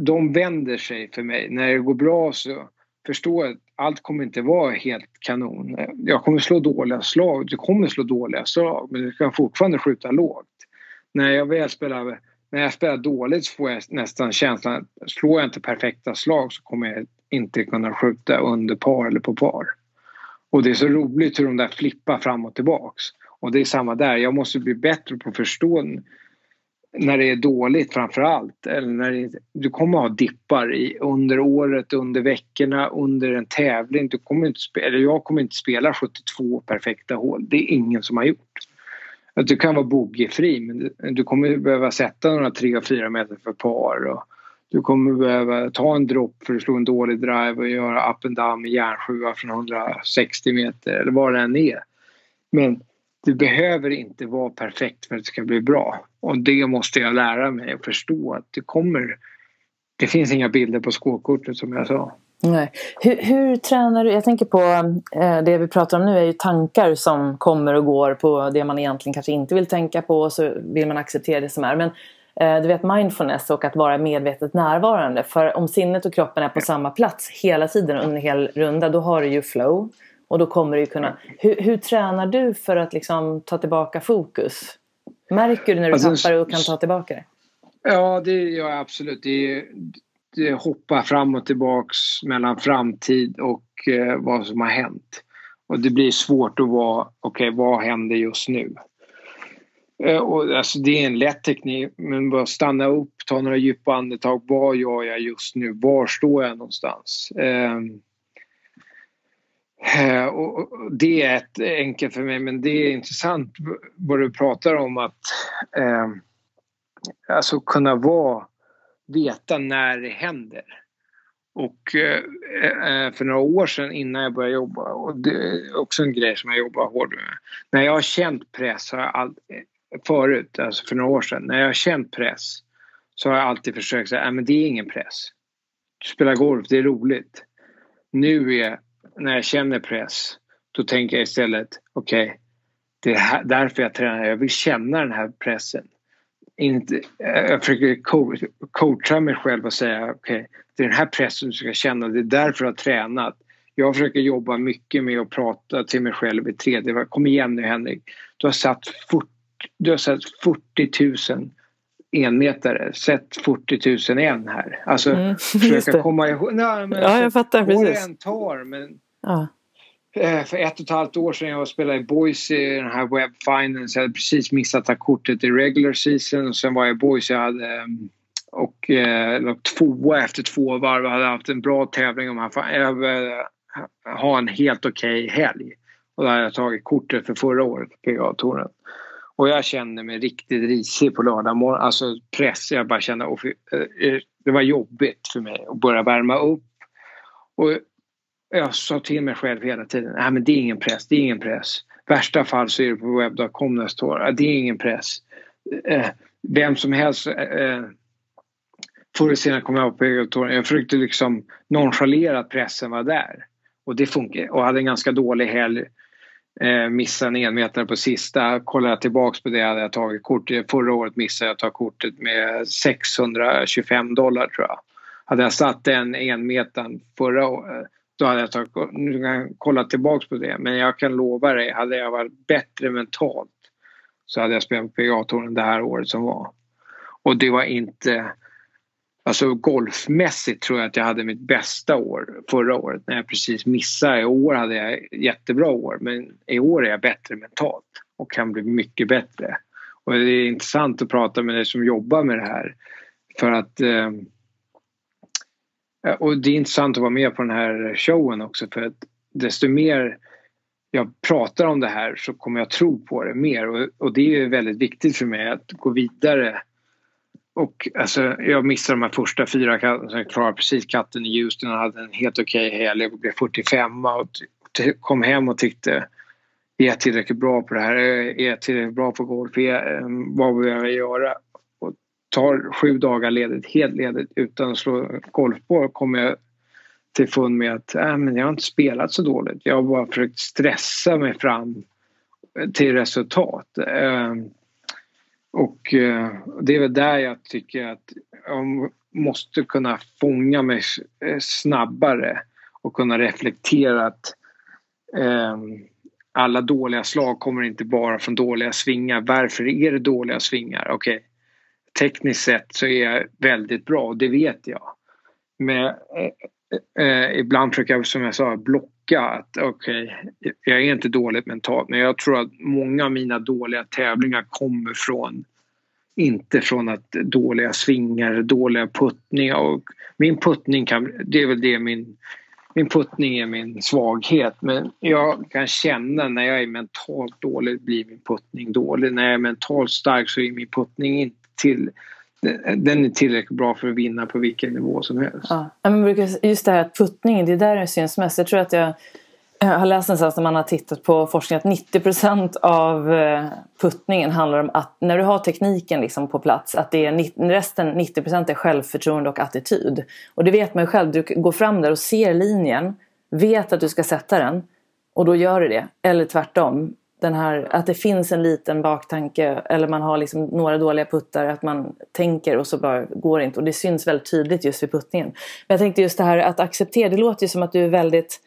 De vänder sig för mig. När det går bra så förstå att allt kommer inte vara helt kanon. Jag kommer slå dåliga slag, du kommer slå dåliga slag men du kan fortfarande skjuta lågt. När jag väl spelar, när jag spelar dåligt så får jag nästan känslan att slår jag inte perfekta slag så kommer jag inte kunna skjuta under par eller på par. Och det är så roligt hur de där flippar fram och tillbaks. Och det är samma där, jag måste bli bättre på att förstå när det är dåligt framför allt. Eller när det, du kommer ha dippar i, under året, under veckorna, under en tävling. Du kommer inte spela, eller jag kommer inte spela 72 perfekta hål. Det är ingen som har gjort. Du kan vara bogeyfri men du, du kommer behöva sätta några 3 och 4 meter för par. Och, du kommer behöva ta en dropp för att slå en dålig drive och göra up and down med järnsjua från 160 meter eller vad det än är. Men det behöver inte vara perfekt för att det ska bli bra. Och det måste jag lära mig och förstå att det kommer... Det finns inga bilder på skåkortet som jag sa. Nej. Hur, hur, tränar du? Jag tänker på eh, det vi pratar om nu är ju tankar som kommer och går på det man egentligen kanske inte vill tänka på och så vill man acceptera det som är. Men Eh, du vet mindfulness och att vara medvetet närvarande. För om sinnet och kroppen är på samma plats hela tiden under en hel runda då har du ju flow. Och då kommer du kunna... Hur, hur tränar du för att liksom ta tillbaka fokus? Märker du när du alltså, tappar och kan ta tillbaka det? Ja, det gör jag absolut. Det, det hoppar fram och tillbaks mellan framtid och eh, vad som har hänt. Och det blir svårt att vara, okej okay, vad händer just nu? Eh, och alltså det är en lätt teknik, men bara stanna upp, ta några djupa andetag. Vad gör jag just nu? Var står jag någonstans? Eh, Eh, och det är ett enkelt för mig, men det är intressant vad du pratar om att eh, alltså kunna vara, veta när det händer. Och eh, eh, för några år sedan innan jag började jobba, och det är också en grej som jag jobbar hårt med. När jag har känt press har jag all, eh, förut, alltså för några år sedan, när jag har känt press så har jag alltid försökt säga, men det är ingen press. Du spelar golf, det är roligt. Nu är, när jag känner press, då tänker jag istället, okej, okay, det är här, därför jag tränar, jag vill känna den här pressen. Inte, jag försöker coacha mig själv och säga, okej, okay, det är den här pressen du ska känna, det är därför jag har tränat. Jag försöker jobba mycket med att prata till mig själv i tredje. Kom igen nu Henrik. Du har satt 40 du har sett 40 000 enmetare, sett 40 000 en här. Alltså mm, försöka komma ihåg. Nej, men ja, jag fattar precis. Än tar men ja. Eh, för ett och ett halvt år sedan jag spelade i Boise i den här Web Finance. Jag hade precis missat ta kortet i regular season och sen var jag i Boise. Jag hade mm, och eh, låg tvåa efter två varv. Jag hade haft en bra tävling. Om jag eh, ha en helt okej okay helg. Och då hade jag tagit kortet för förra året på PGA-touren. Och jag kände mig riktigt risig på lördag morgon. Alltså press. Jag bara kände att eh, det var jobbigt för mig att börja värma upp. Och jag sa till mig själv hela tiden, nej men det är ingen press, det är ingen press. värsta fall så är det på webb.com nästa det står det är ingen press. Eh, vem som helst eh, eh, Förr eller senare kom jag upp på Egeltorget. Jag försökte liksom nonchalera att pressen var där. Och det funkar. Och hade en ganska dålig helg. Eh, missade en enmetare på sista. Kollar jag tillbaks på det hade jag tagit kort. Förra året missade jag att ta kortet med 625 dollar tror jag. Hade jag satt den enmetaren förra året då hade jag tagit, nu kan jag kolla tillbaks på det men jag kan lova dig, hade jag varit bättre mentalt så hade jag spelat på PGA-touren det här året som var. Och det var inte Alltså golfmässigt tror jag att jag hade mitt bästa år förra året när jag precis missade. I år hade jag jättebra år men i år är jag bättre mentalt och kan bli mycket bättre. Och det är intressant att prata med dig som jobbar med det här. För att eh, och det är intressant att vara med på den här showen också för att desto mer jag pratar om det här så kommer jag tro på det mer och, och det är väldigt viktigt för mig att gå vidare och alltså, jag missade de här första fyra katterna. Jag klarade precis katten i Houston och hade en helt okej okay helg. och blev 45 och kom hem och tyckte är jag tillräckligt bra på det här? Är jag tillräckligt bra på golf? Är, vad behöver jag göra? Tar sju dagar ledigt, helt ledigt utan att slå golfboll kommer jag till fund med att äh, men jag har inte spelat så dåligt. Jag har bara försökt stressa mig fram till resultat. Ehm, och eh, det är väl där jag tycker att jag måste kunna fånga mig eh, snabbare och kunna reflektera att eh, alla dåliga slag kommer inte bara från dåliga svingar. Varför är det dåliga svingar? Okej, okay tekniskt sett så är jag väldigt bra och det vet jag. Men eh, eh, ibland försöker jag som jag sa blocka att okej, okay, jag är inte dåligt mentalt men jag tror att många av mina dåliga tävlingar kommer från inte från att dåliga svingar, dåliga puttningar och min puttning kan, det är väl det min min puttning är min svaghet men jag kan känna när jag är mentalt dålig blir min puttning dålig. När jag är mentalt stark så är min puttning inte till den är tillräckligt bra för att vinna på vilken nivå som helst. Ja, men just det här att puttningen, det är där den syns mest. Jag tror att jag jag har läst någonstans när man har tittat på forskning att 90% av eh, puttningen handlar om att när du har tekniken liksom på plats att det är, resten 90% är självförtroende och attityd. Och det vet man ju själv, du går fram där och ser linjen, vet att du ska sätta den och då gör du det. Eller tvärtom, den här, att det finns en liten baktanke eller man har liksom några dåliga puttar, att man tänker och så bara går det inte. Och det syns väldigt tydligt just vid puttningen. Men jag tänkte just det här att acceptera, det låter ju som att du är väldigt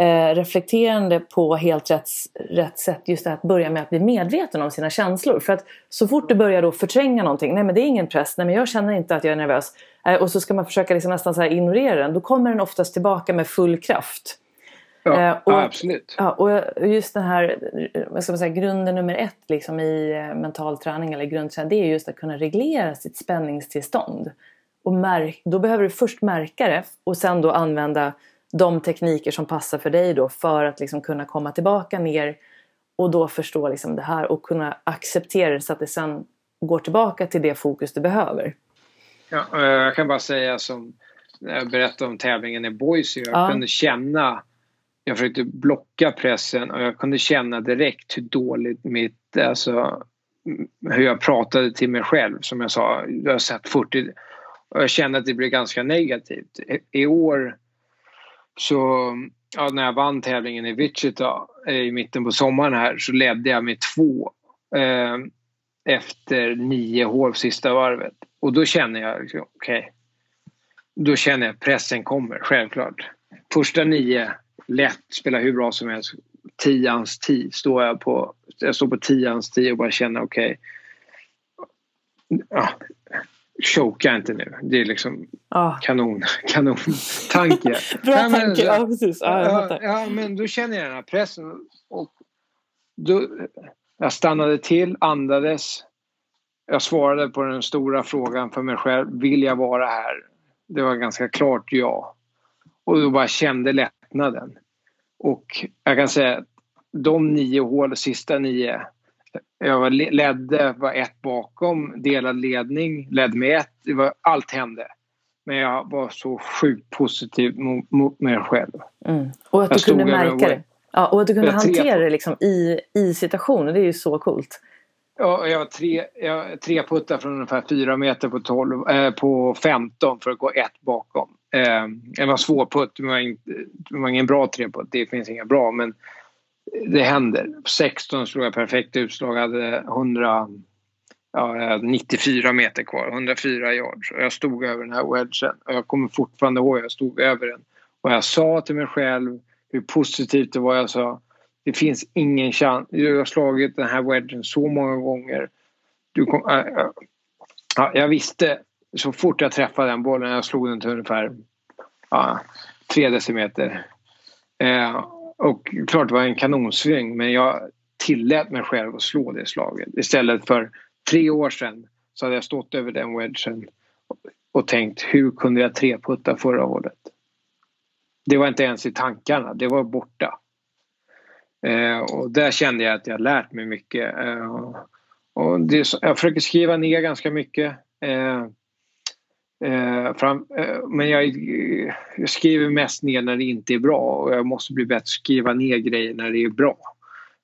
eh, reflekterande på helt rätt, rätt sätt. Just det här att börja med att bli medveten om sina känslor. För att så fort du börjar då förtränga någonting. Nej men det är ingen press. Nej men jag känner inte att jag är nervös. Eh, och så ska man försöka liksom nästan så här ignorera den. Då kommer den oftast tillbaka med full kraft. Ja, eh, och, absolut. Ja, och just den här vad ska man säga, grunden nummer ett liksom i eh, mental träning eller grundträning. Det är just att kunna reglera sitt spänningstillstånd. Och märk, då behöver du först märka det och sen då använda de tekniker som passar för dig då för att liksom kunna komma tillbaka ner och då förstå liksom det här och kunna acceptera det så att det sen går tillbaka till det fokus du behöver. Ja, jag kan bara säga som när jag berättade om tävlingen i Boise. Jag ja. kunde känna, jag försökte blocka pressen och jag kunde känna direkt hur dåligt mitt, alltså hur jag pratade till mig själv som jag sa, jag har sett 40 och jag kände att det blev ganska negativt. I år så ja, när jag vann tävlingen i Wichita eh, i mitten på sommaren här så ledde jag med två eh, efter nio hål sista varvet. Och då känner jag, liksom, okej, okay, då känner jag pressen kommer, självklart. Första nio, lätt, spelar hur bra som helst. Tians tid står jag på. Jag står på tians tid och bara känner okej. Okay, ja, choka inte nu. Det är liksom ah. kanon, kanon tanke. Bra ja, tanke, ja precis. Ja, ja, ja, men då känner jag den här pressen. Och då, jag stannade till, andades. Jag svarade på den stora frågan för mig själv. Vill jag vara här? Det var ganska klart ja. Och då bara kände lättnaden. Och jag kan säga att de nio hål, sista nio, jag var ledde, var ett bakom, delad ledning, ledde med ett. Det var, allt hände. Men jag var så sjukt positiv mot, mot mig själv. Mm. Och att du kunde märka det. Ja, och att du kunde hantera det liksom i, i situationen, det är ju så coolt. Ja, jag har tre, jag, tre puttar från ungefär fyra meter på, 12, eh, på 15 för att gå ett bakom. Eh, det var svår putt, det var, inte, det var ingen bra treputt, det finns inga bra men det händer. 16 slog jag perfekt utslag, hade 100, ja, 94 meter kvar, 104 yards. Och jag stod över den här wedgen och jag kommer fortfarande ihåg jag stod över den. Och jag sa till mig själv hur positivt det var jag sa. Det finns ingen chans. Du har slagit den här wedgen så många gånger. Du kom, äh, äh, ja, jag visste så fort jag träffade den bollen, jag slog den till ungefär ja, tre decimeter. Eh, och klart det var en kanonsving men jag tillät mig själv att slå det slaget. Istället för tre år sedan så hade jag stått över den wedgen och tänkt hur kunde jag treputta förra året? Det var inte ens i tankarna, det var borta. Eh, och där kände jag att jag lärt mig mycket. Eh, och det, jag försöker skriva ner ganska mycket. Eh, eh fram, eh, men jag, jag, skriver mest ner när det inte är bra och jag måste bli bättre att skriva ner grejer när det är bra.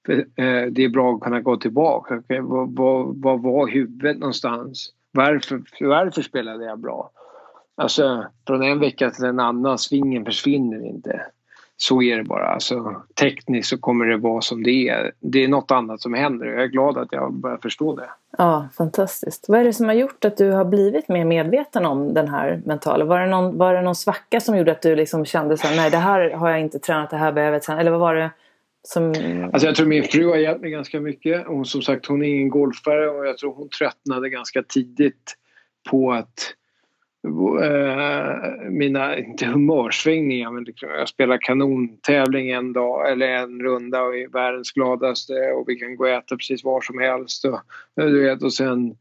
För, eh, det är bra att kunna gå tillbaka. Okay, vad, vad, vad var huvudet någonstans? Varför, varför spelade jag bra? Alltså från en vecka till en annan, svingen försvinner inte. Så är det bara. Alltså, tekniskt så kommer det vara som det är. Det är något annat som händer och jag är glad att jag börjar förstå det. Ja, fantastiskt. Vad är det som har gjort att du har blivit mer medveten om den här mentala? Var det någon, var det någon svacka som gjorde att du liksom kände så här, nej det här har jag inte tränat, det här behöver jag träna. Eller vad var det som... Alltså jag tror min fru har hjälpt mig ganska mycket. Hon, som sagt, hon är ingen golfare och jag tror hon tröttnade ganska tidigt på att Eh, mina, inte humörsvängningar, men liksom, jag spelar kanontävling en dag eller en runda och är världens gladaste och vi kan gå och äta precis var som helst. Och, eh, du vet, och sen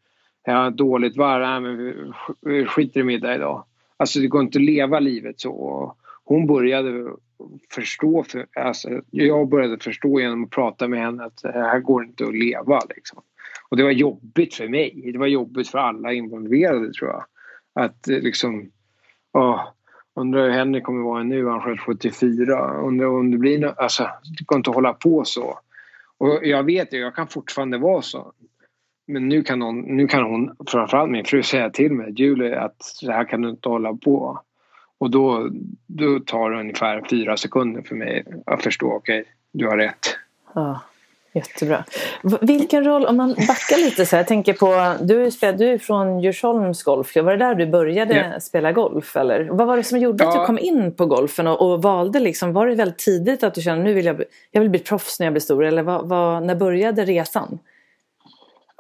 ja, dåligt varv, men vi, vi skiter i middag idag. Alltså det går inte att leva livet så. Hon började förstå, för, alltså, jag började förstå genom att prata med henne att det här går inte att leva. Liksom. Och det var jobbigt för mig, det var jobbigt för alla involverade tror jag. Att eh, liksom, åh, undrar hur Henrik kommer vara nu, han själv 74. Undrar om det blir något, alltså det går inte att hålla på så. Och jag vet det, jag kan fortfarande vara så. Men nu kan, hon, nu kan hon, framförallt min fru, säga till mig, Julie, att så här kan du inte hålla på. Och då, då tar det ungefär fyra sekunder för mig att förstå, okej, okay, du har rätt. Ja. Jättebra. Vilken roll, om man backar lite så här, jag tänker på, du är, du är från Djursholms golf, var det där du började yeah. spela golf eller? Vad var det som gjorde ja. att du kom in på golfen och, och, valde liksom, var det väldigt tidigt att du kände nu vill jag, jag vill bli proffs när jag blir stor eller vad, vad, när började resan?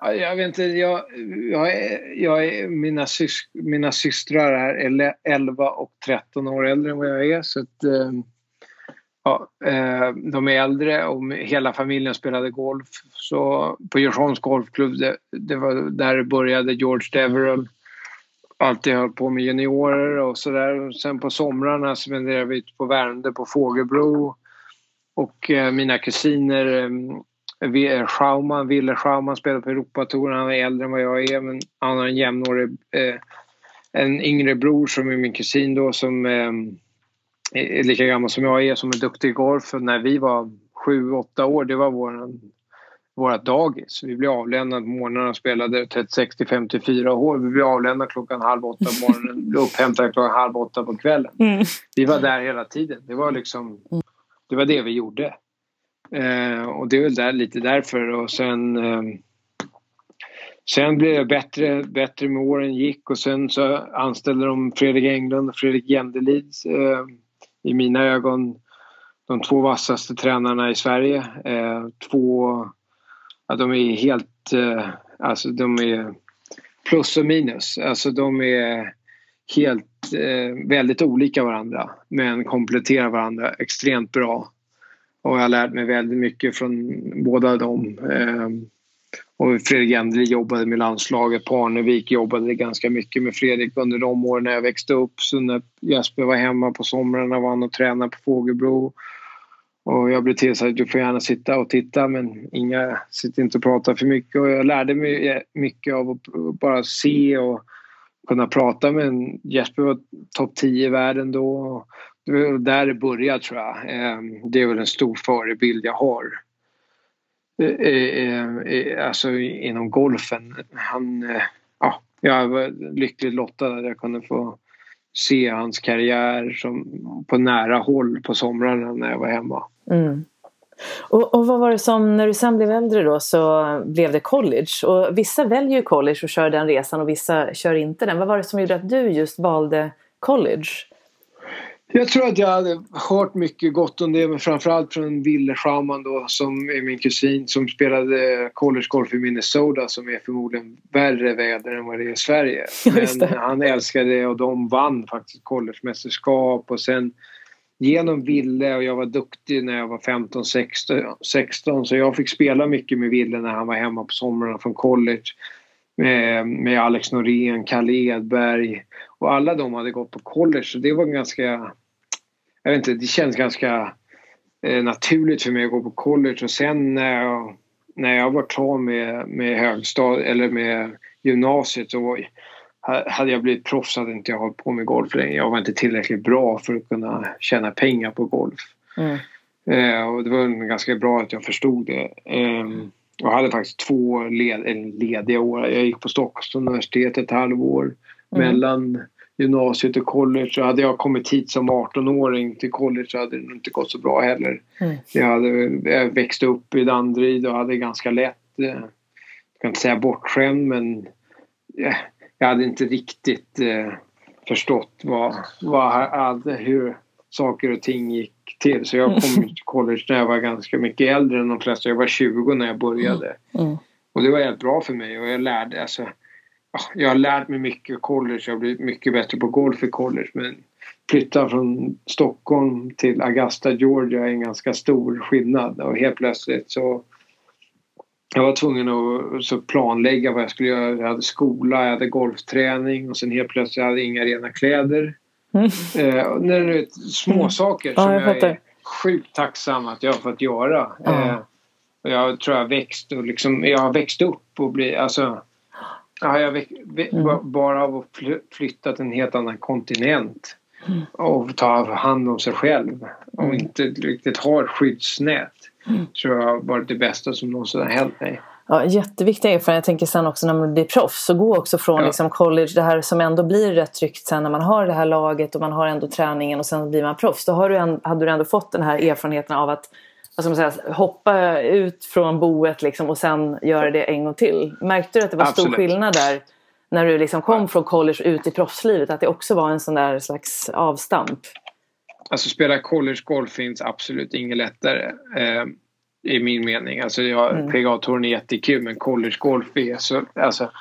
Jag vet inte, jag, jag, jag är, mina, sys, mina systrar är 11 och 13 år äldre än vad jag är så att, eh, Ja, eh, de är äldre och hela familjen spelade golf. Så på Djursholms golfklubb, det, det, var där det började George Deverell. Alltid höll på med juniorer och sådär. Sen på somrarna spenderade vi på Värmdö på Fågelbro. Och eh, mina kusiner eh, eh Schauman, Wille Schauman spelade på Europatouren. Han är äldre än vad jag är men han har en jämnårig, eh, en yngre bror som är min kusin då som eh, lika gammal som jag är som är duktig i golf. När vi var sju, åtta år, det var våran, vårat dagis. Vi blev avlämnade på morgnarna och spelade 36 till 54 år. Vi blev avlämnade klockan halv åtta på morgonen, blev upphämtade klockan halv åtta på kvällen. Mm. Vi var där hela tiden. Det var liksom, det var det vi gjorde. Eh, och det är väl där, lite därför och sen eh, Sen blev jag bättre, bättre med åren gick och sen så anställde de Fredrik Englund och Fredrik Jändelid eh, i mina ögon de två vassaste tränarna i Sverige. Eh, två, ja, de är helt, eh, alltså de är plus och minus. Alltså de är helt, eh, väldigt olika varandra men kompletterar varandra extremt bra. Och jag har lärt mig väldigt mycket från båda dem. Eh, och Fredrik Endeli jobbade med landslaget. Parnevik jobbade ganska mycket med Fredrik under de åren när jag växte upp. Så när Jesper var hemma på somrarna var han och tränade på Fågelbro. Och jag blev tillsagd att du får gärna sitta och titta men inga, sitt inte och prata för mycket. Och jag lärde mig mycket av att bara se och kunna prata med Jesper var topp 10 i världen då. det var där det började tror jag. Ehm, det är väl en stor förebild jag har. Eh, eh, eh, alltså inom golfen. Han, eh, ja, jag var lyckligt lottad att jag kunde få se hans karriär som, på nära håll på somrarna när jag var hemma. Mm. Och, och, vad var det som, när du sen blev äldre då så blev det college och vissa väljer ju college och kör den resan och vissa kör inte den. Vad var det som gjorde att du just valde college? Jag tror att jag hade hört mycket gott om det men framförallt från Wille Schauman då som är min kusin som spelade collegegolf i Minnesota som är förmodligen värre väder än vad det är i Sverige. Men han älskade det och de vann faktiskt collegemästerskap och sen genom Ville och jag var duktig när jag var 15, 16, 16 så jag fick spela mycket med Ville när han var hemma på somrarna från college. Med, med Alex Norén, Kalle Edberg och alla de hade gått på college så det var ganska, jag vet inte, det känns ganska eh, naturligt för mig att gå på college och sen när jag, när jag var klar med, med högstad eller med gymnasiet så hade jag blivit proffs hade inte jag hållit på med golf längre. Jag var inte tillräckligt bra för att kunna tjäna pengar på golf. Mm. Eh, och det var ganska bra att jag förstod det. Eh, jag hade faktiskt två led, lediga år. Jag gick på Stockholms universitet ett halvår. Mm. Mellan gymnasiet och college. Så hade jag kommit hit som 18-åring till college så hade det inte gått så bra heller. Mm. Jag, hade, jag växte upp i Danderyd och hade ganska lätt, eh, jag kan inte säga bortskämd men eh, jag hade inte riktigt eh, förstått vad, vad, hur saker och ting gick till. Så jag kom till college när jag var ganska mycket äldre än de flesta. Jag var 20 när jag började. Mm. mm. Och det var helt bra för mig och jag lärde alltså, jag har lärt mig mycket college. Jag har blivit mycket bättre på golf i college. Men flytta från Stockholm till Augusta, Georgia är en ganska stor skillnad. Och helt plötsligt så jag var tvungen att så planlägga vad jag skulle göra. Jag hade skola, jag hade golfträning och sen helt plötsligt hade jag inga rena kläder. Mm. Eh, när det är små saker som ja, jag, jag är sjukt tacksam att jag har fått göra. Mm. Eh, jag tror jag växt och liksom, jag har växt upp och blivit, alltså Ja, jag mm. bara av att flytta till en helt annan kontinent mm. och ta hand om sig själv och mm. inte riktigt ha ett skyddsnät mm. tror jag har varit det bästa som någonsin har hänt mig. Ja, jätteviktig erfarenhet. Jag tänker sen också när man blir proffs så gå också från ja. liksom college, det här som ändå blir rätt tryggt sen när man har det här laget och man har ändå träningen och sen blir man proffs. Då har du en, hade du ändå fått den här erfarenheten av att vad ska man säga, hoppa ut från boet liksom och sen göra det en gång till. Märkte du att det var Absolut. stor skillnad där när du liksom kom från college ut i proffslivet? Att det också var en sån där slags avstamp? Alltså spela collegegolf finns absolut inget lättare. Eh, I min mening. Alltså jag, mm. PGA-touren är jättekul men collegegolf är så... Alltså,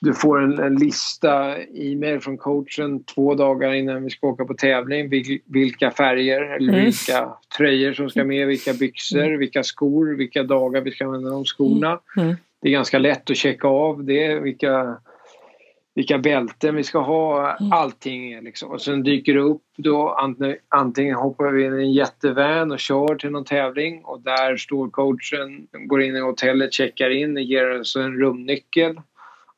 du får en, en lista e-mail från coachen två dagar innan vi ska åka på tävling. Vil, vilka färger eller mm. vilka tröjor som ska med, vilka byxor, mm. vilka skor, vilka dagar vi ska använda de skorna. Mm. mm. Det är ganska lätt att checka av det. Vilka, vilka bälten vi ska ha, mm. allting. Liksom. Och sen dyker det upp då antingen hoppar vi in i en jättevan och kör till någon tävling och där står coachen, går in i hotellet, checkar in och ger oss en rumnyckel.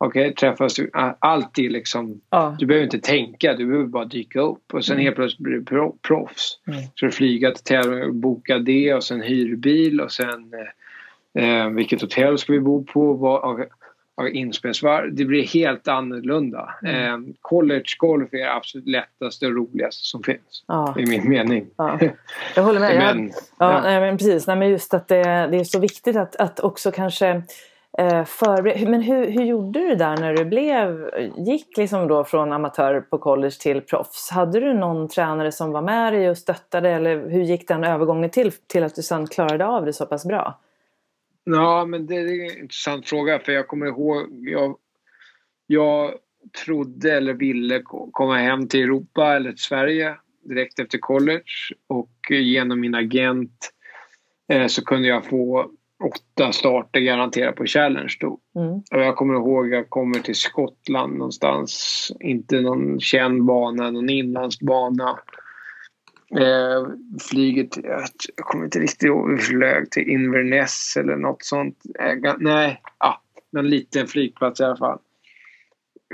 Okay, träffas du alltid liksom. Ja. Du behöver inte tänka, du behöver bara dyka upp och sen mm. helt plötsligt blir du proffs. Mm. Så du flyga till tävling och boka det och sen hyrbil och sen eh, eh vilket hotell ska vi bo på? Vad, inspelsvarv. Det blir helt annorlunda. Mm. Eh, college golf är det absolut lättaste och roligaste som finns. Ja. I min mening. Ja. Jag håller med. men, ja, ja. Nej, men precis. Nej, men just att det, det är så viktigt att, att också kanske Eh, men hur, hur gjorde du där när du blev, gick liksom då från amatör på college till proffs? Hade du någon tränare som var med dig och stöttade eller hur gick den övergången till, till att du sen klarade av det så pass bra? Ja, men det är en intressant fråga för jag kommer ihåg, jag, jag trodde eller ville komma hem till Europa eller till Sverige direkt efter college och genom min agent eh, så kunde jag få åtta starter garanterat på Challenge då. Mm. Och jag kommer ihåg att jag kommer till Skottland någonstans, inte någon känd bana, någon inlandsbana. Eh, flyget, jag kommer inte riktigt ihåg, vi flög till Inverness eller något sånt. Eh, nej, ja, någon liten flygplats i alla fall.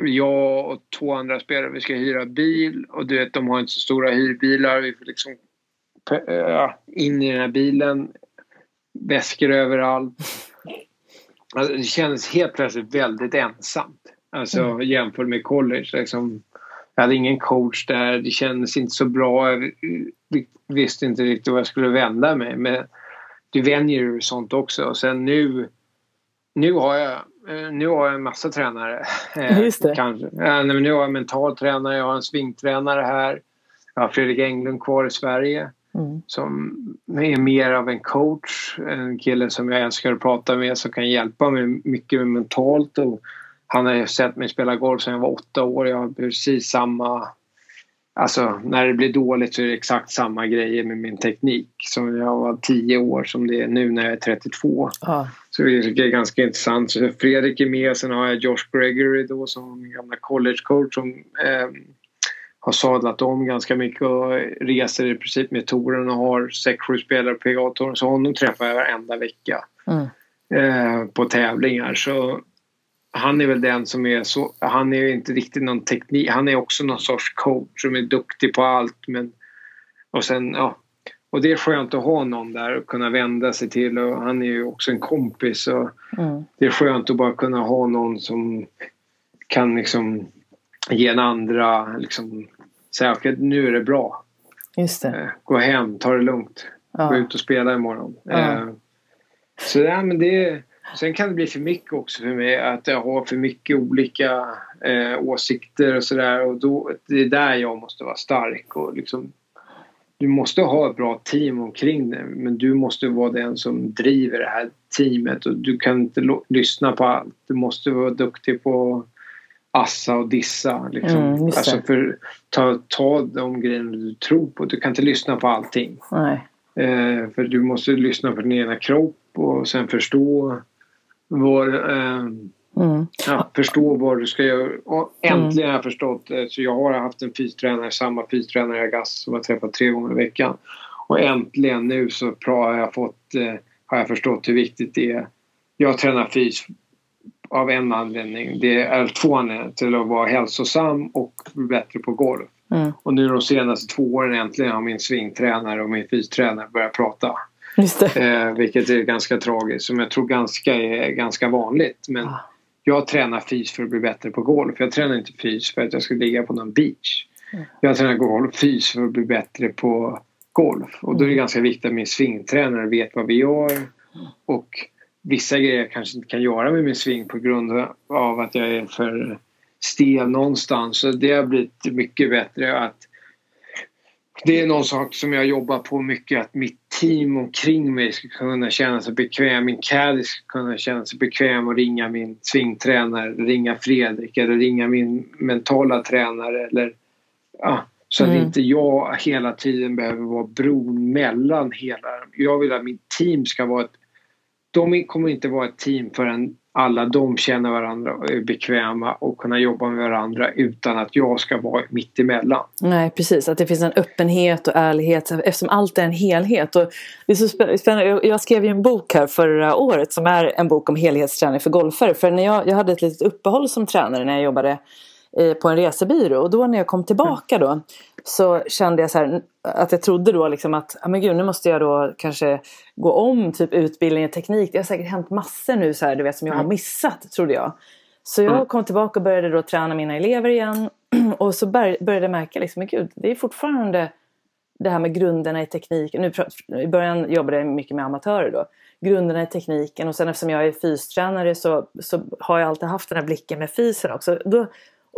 jag och två andra spelare, vi ska hyra bil och du vet de har inte så stora hyrbilar. Vi får liksom ja, in i den här bilen, väskor överallt. Alltså, det kändes helt plötsligt väldigt ensamt. Alltså mm. jämfört med college. Liksom, jag hade ingen coach där, det kändes inte så bra. Jag visste inte riktigt vad jag skulle vända mig. Men du vänjer dig sånt också. Och sen nu, nu har jag eh, nu har jag en massa tränare. Eh, Just det. Kanske. Nu har jag en mental tränare, jag har en svingtränare här. Jag har Fredrik Englund kvar i Sverige. Mm. Som är mer av en coach, en kille som jag älskar att prata med som kan hjälpa mig mycket mentalt. Och han har sett mig spela golf sedan jag var åtta år. Jag har precis samma... Alltså när det blir dåligt så är det exakt samma grejer med min teknik som jag var tio år som det är nu när jag är 32. Ah. Så det är ganska intressant. Så Fredrik är med, sen har jag Josh Gregory då som min gamla collegecoach som eh, har sadlat om ganska mycket och reser i princip med touren och har sex, sju spelare på PGA-touren. Så honom träffar jag varenda vecka mm. eh, på tävlingar. Så han är väl den som är så, han är inte riktigt någon teknik, han är också någon sorts coach som är duktig på allt men och sen ja och det är skönt att ha någon där och kunna vända sig till och han är ju också en kompis och mm. det är skönt att bara kunna ha någon som kan liksom ge en andra liksom säga okej okay, nu är det bra. Just det. Eh, gå hem, ta det lugnt. Ja. Gå ut och spela imorgon. Ja. Eh, så ja, men det Sen kan det bli för mycket också för mig att jag har för mycket olika eh, åsikter och sådär och då, det är där jag måste vara stark och liksom du måste ha ett bra team omkring dig men du måste vara den som driver det här teamet och du kan inte lyssna på allt. Du måste vara duktig på assa och dissa. Liksom. Mm, alltså för ta, ta de grejerna du tror på. Du kan inte lyssna på allting. Eh, för du måste lyssna på din egna kropp och sen förstå vad, eh, mm. ja, förstå vad du ska göra. Och äntligen har jag förstått. Eh, så jag har haft en fystränare, samma fystränare i Agas som jag träffat tre gånger i veckan. Och äntligen nu så har jag, fått, eh, har jag förstått hur viktigt det är. Jag tränar fys av en anledning. Det är två anledningar till att vara hälsosam och bättre på golf. Mm. Och nu de senaste två åren äntligen har min svingtränare och min fystränare börjat prata. Eh, vilket är ganska tragiskt som jag tror ganska är ganska vanligt. Men ah. jag tränar fys för att bli bättre på golf. Jag tränar inte fys för att jag ska ligga på någon beach. Mm. Jag tränar golf, fys för att bli bättre på golf. Och då är det mm. ganska viktigt att min svingtränare vet vad vi gör. Och vissa grejer jag kanske inte kan göra med min sving på grund av att jag är för stel någonstans. Så det har blivit mycket bättre att det är någon sak som jag jobbar på mycket att mitt team omkring mig ska kunna känna sig bekväm. Min caddy ska kunna känna sig bekväm och ringa min svingtränare, ringa Fredrik eller ringa min mentala tränare eller ja, så att mm. inte jag hela tiden behöver vara bron mellan hela. Jag vill att mitt team ska vara ett de kommer inte vara ett team förrän alla de känner varandra och är bekväma och kunna jobba med varandra utan att jag ska vara mitt emellan. Nej precis, att det finns en öppenhet och ärlighet eftersom allt är en helhet. Och det är så spännande. Jag skrev ju en bok här förra året som är en bok om helhetsträning för golfare. För när jag, jag hade ett litet uppehåll som tränare när jag jobbade på en resebyrå och då när jag kom tillbaka då så kände jag så här, att jag trodde då liksom att ah, men gud, nu måste jag då kanske gå om typ utbildning i teknik. Det har säkert hänt massor nu så här, du vet, som jag har missat trodde jag. Så jag mm. kom tillbaka och började då träna mina elever igen och så började jag märka liksom, men gud, det är fortfarande det här med grunderna i tekniken. Nu, I början jobbade jag mycket med amatörer då. Grunderna i tekniken och sen eftersom jag är fystränare så, så har jag alltid haft den här blicken med fysen också. Då,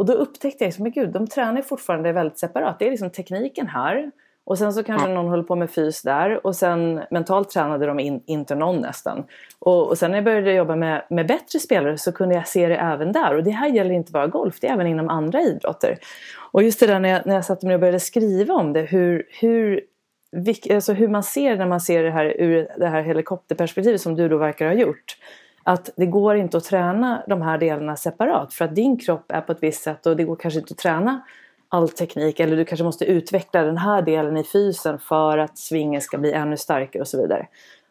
och då upptäckte jag, men gud, de tränar fortfarande väldigt separat. Det är liksom tekniken här. Och sen så kanske någon håller på med fys där. Och sen mentalt tränade de in, inte någon nästan. Och, och sen när jag började jobba med, med bättre spelare så kunde jag se det även där. Och det här gäller inte bara golf, det är även inom andra idrotter. Och just det där när jag, när jag satt mig och började skriva om det. Hur, hur, alltså hur man ser när man ser det här ur det här helikopterperspektivet som du då verkar ha gjort att det går inte att träna de här delarna separat för att din kropp är på ett visst sätt och det går kanske inte att träna all teknik eller du kanske måste utveckla den här delen i fysen för att svingen ska bli ännu starkare och så vidare.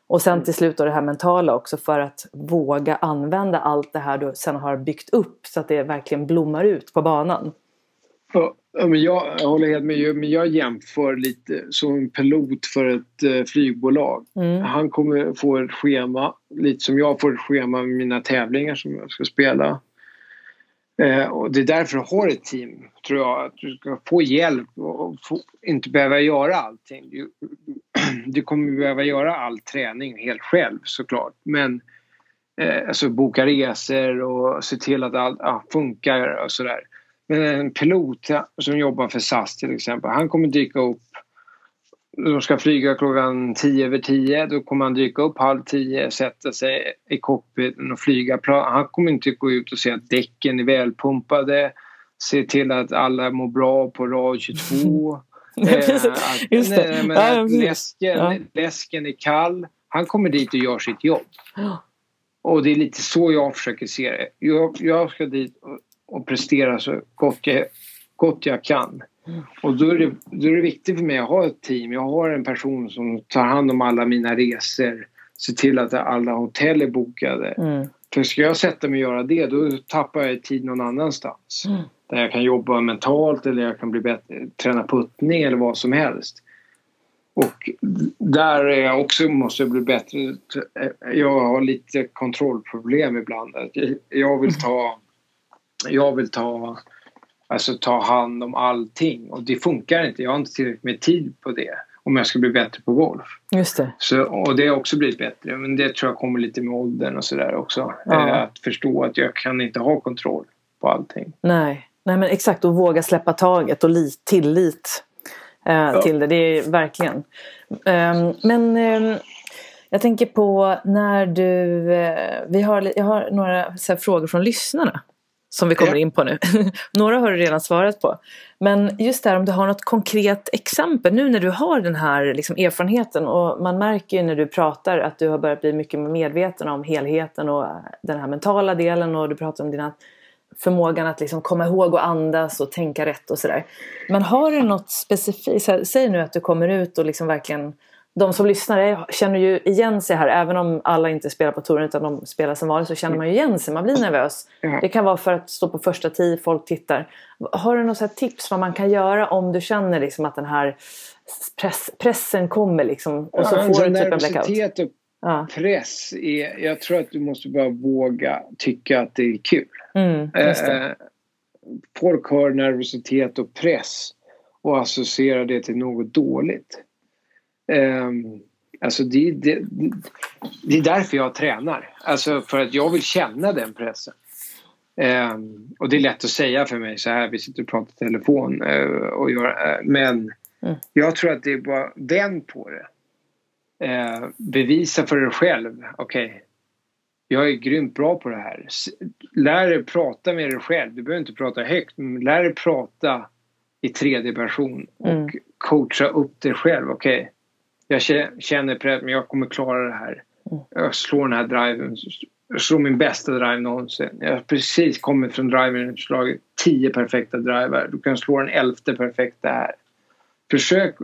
Och sen till slut då det här mentala också för att våga använda allt det här du sen har byggt upp så att det verkligen blommar ut på banan. Ja, men jag, jag håller helt med. Men jag jämför lite som en pilot för ett eh, flygbolag. Mm. Han kommer få ett schema, lite som jag får ett schema med mina tävlingar som jag ska spela. Eh, och det är därför du har ett team, tror jag. Att du ska få hjälp och få, inte behöva göra allting. Du, du kommer behöva göra all träning helt själv såklart. Men eh, alltså boka resor och se till att allt ah, funkar och sådär. Men en pilot som jobbar för SAS till exempel, han kommer dyka upp de ska flyga klockan tio över tio. Då kommer han dyka upp halv tio, sätta sig i cockpiten och flyga. Han kommer inte gå ut och se att däcken är välpumpade. Se till att alla mår bra på rad 22. eh, Just det. Nej, men ja, läsken, ja. läsken är kall. Han kommer dit och gör sitt jobb. Och det är lite så jag försöker se det. Jag, jag ska dit och, och prestera så gott jag, gott jag kan. Och då är, det, då är det viktigt för mig att ha ett team. Jag har en person som tar hand om alla mina resor. Ser till att alla hotell är bokade. Mm. För ska jag sätta mig och göra det då tappar jag tid någon annanstans. Mm. Där jag kan jobba mentalt eller jag kan bli bättre, träna puttning eller vad som helst. Och där är jag också måste jag bli bättre. Jag har lite kontrollproblem ibland. Jag vill ta, jag vill ta Alltså ta hand om allting och det funkar inte. Jag har inte tillräckligt med tid på det om jag ska bli bättre på golf. Just det. Så, och det har också blivit bättre men det tror jag kommer lite med åldern och sådär också. Ja. Eh, att förstå att jag kan inte ha kontroll på allting. Nej, Nej men exakt och våga släppa taget och lit, tillit eh, ja. till det. Det är verkligen. Um, men um, jag tänker på när du, uh, vi har, jag har några här, frågor från lyssnarna som vi kommer in på nu. Några har du redan svarat på. Men just där om du har något konkret exempel nu när du har den här liksom, erfarenheten och man märker ju när du pratar att du har börjat bli mycket mer medveten om helheten och den här mentala delen och du pratar om dina förmågan att liksom komma ihåg och andas och tänka rätt och sådär. Men har du något specifikt, säg nu att du kommer ut och liksom verkligen de som lyssnar känner ju igen sig här. Även om alla inte spelar på touren utan de spelar som vanligt så känner man ju igen sig. Man blir nervös. Det kan vara för att stå på första tio, folk tittar. Har du något tips vad man kan göra om du känner liksom att den här press, pressen kommer liksom och så ja, får du typ en blackout? och ja. press är, jag tror att du måste bara våga tycka att det är kul. Mm, eh, folk har nervositet och press och associerar det till något dåligt. Um, alltså det, det, det, är därför jag tränar. Alltså för att jag vill känna den pressen. Um, och det är lätt att säga för mig så här, vi sitter och pratar i telefon uh, och gör, uh, men mm. jag tror att det är bara vänd på det. Uh, bevisa för dig själv, okej, okay, jag är grymt bra på det här. Lär dig prata med dig själv, du behöver inte prata högt, men lär dig prata i tredje person och mm. coacha upp dig själv, okej. Okay, jag känner press, men jag kommer klara det här. Mm. Jag slår den här driven. Jag slår min bästa drive någonsin. Jag har precis kommit från driven och slagit tio perfekta driver. Du kan slå den elfte perfekta här. Försök.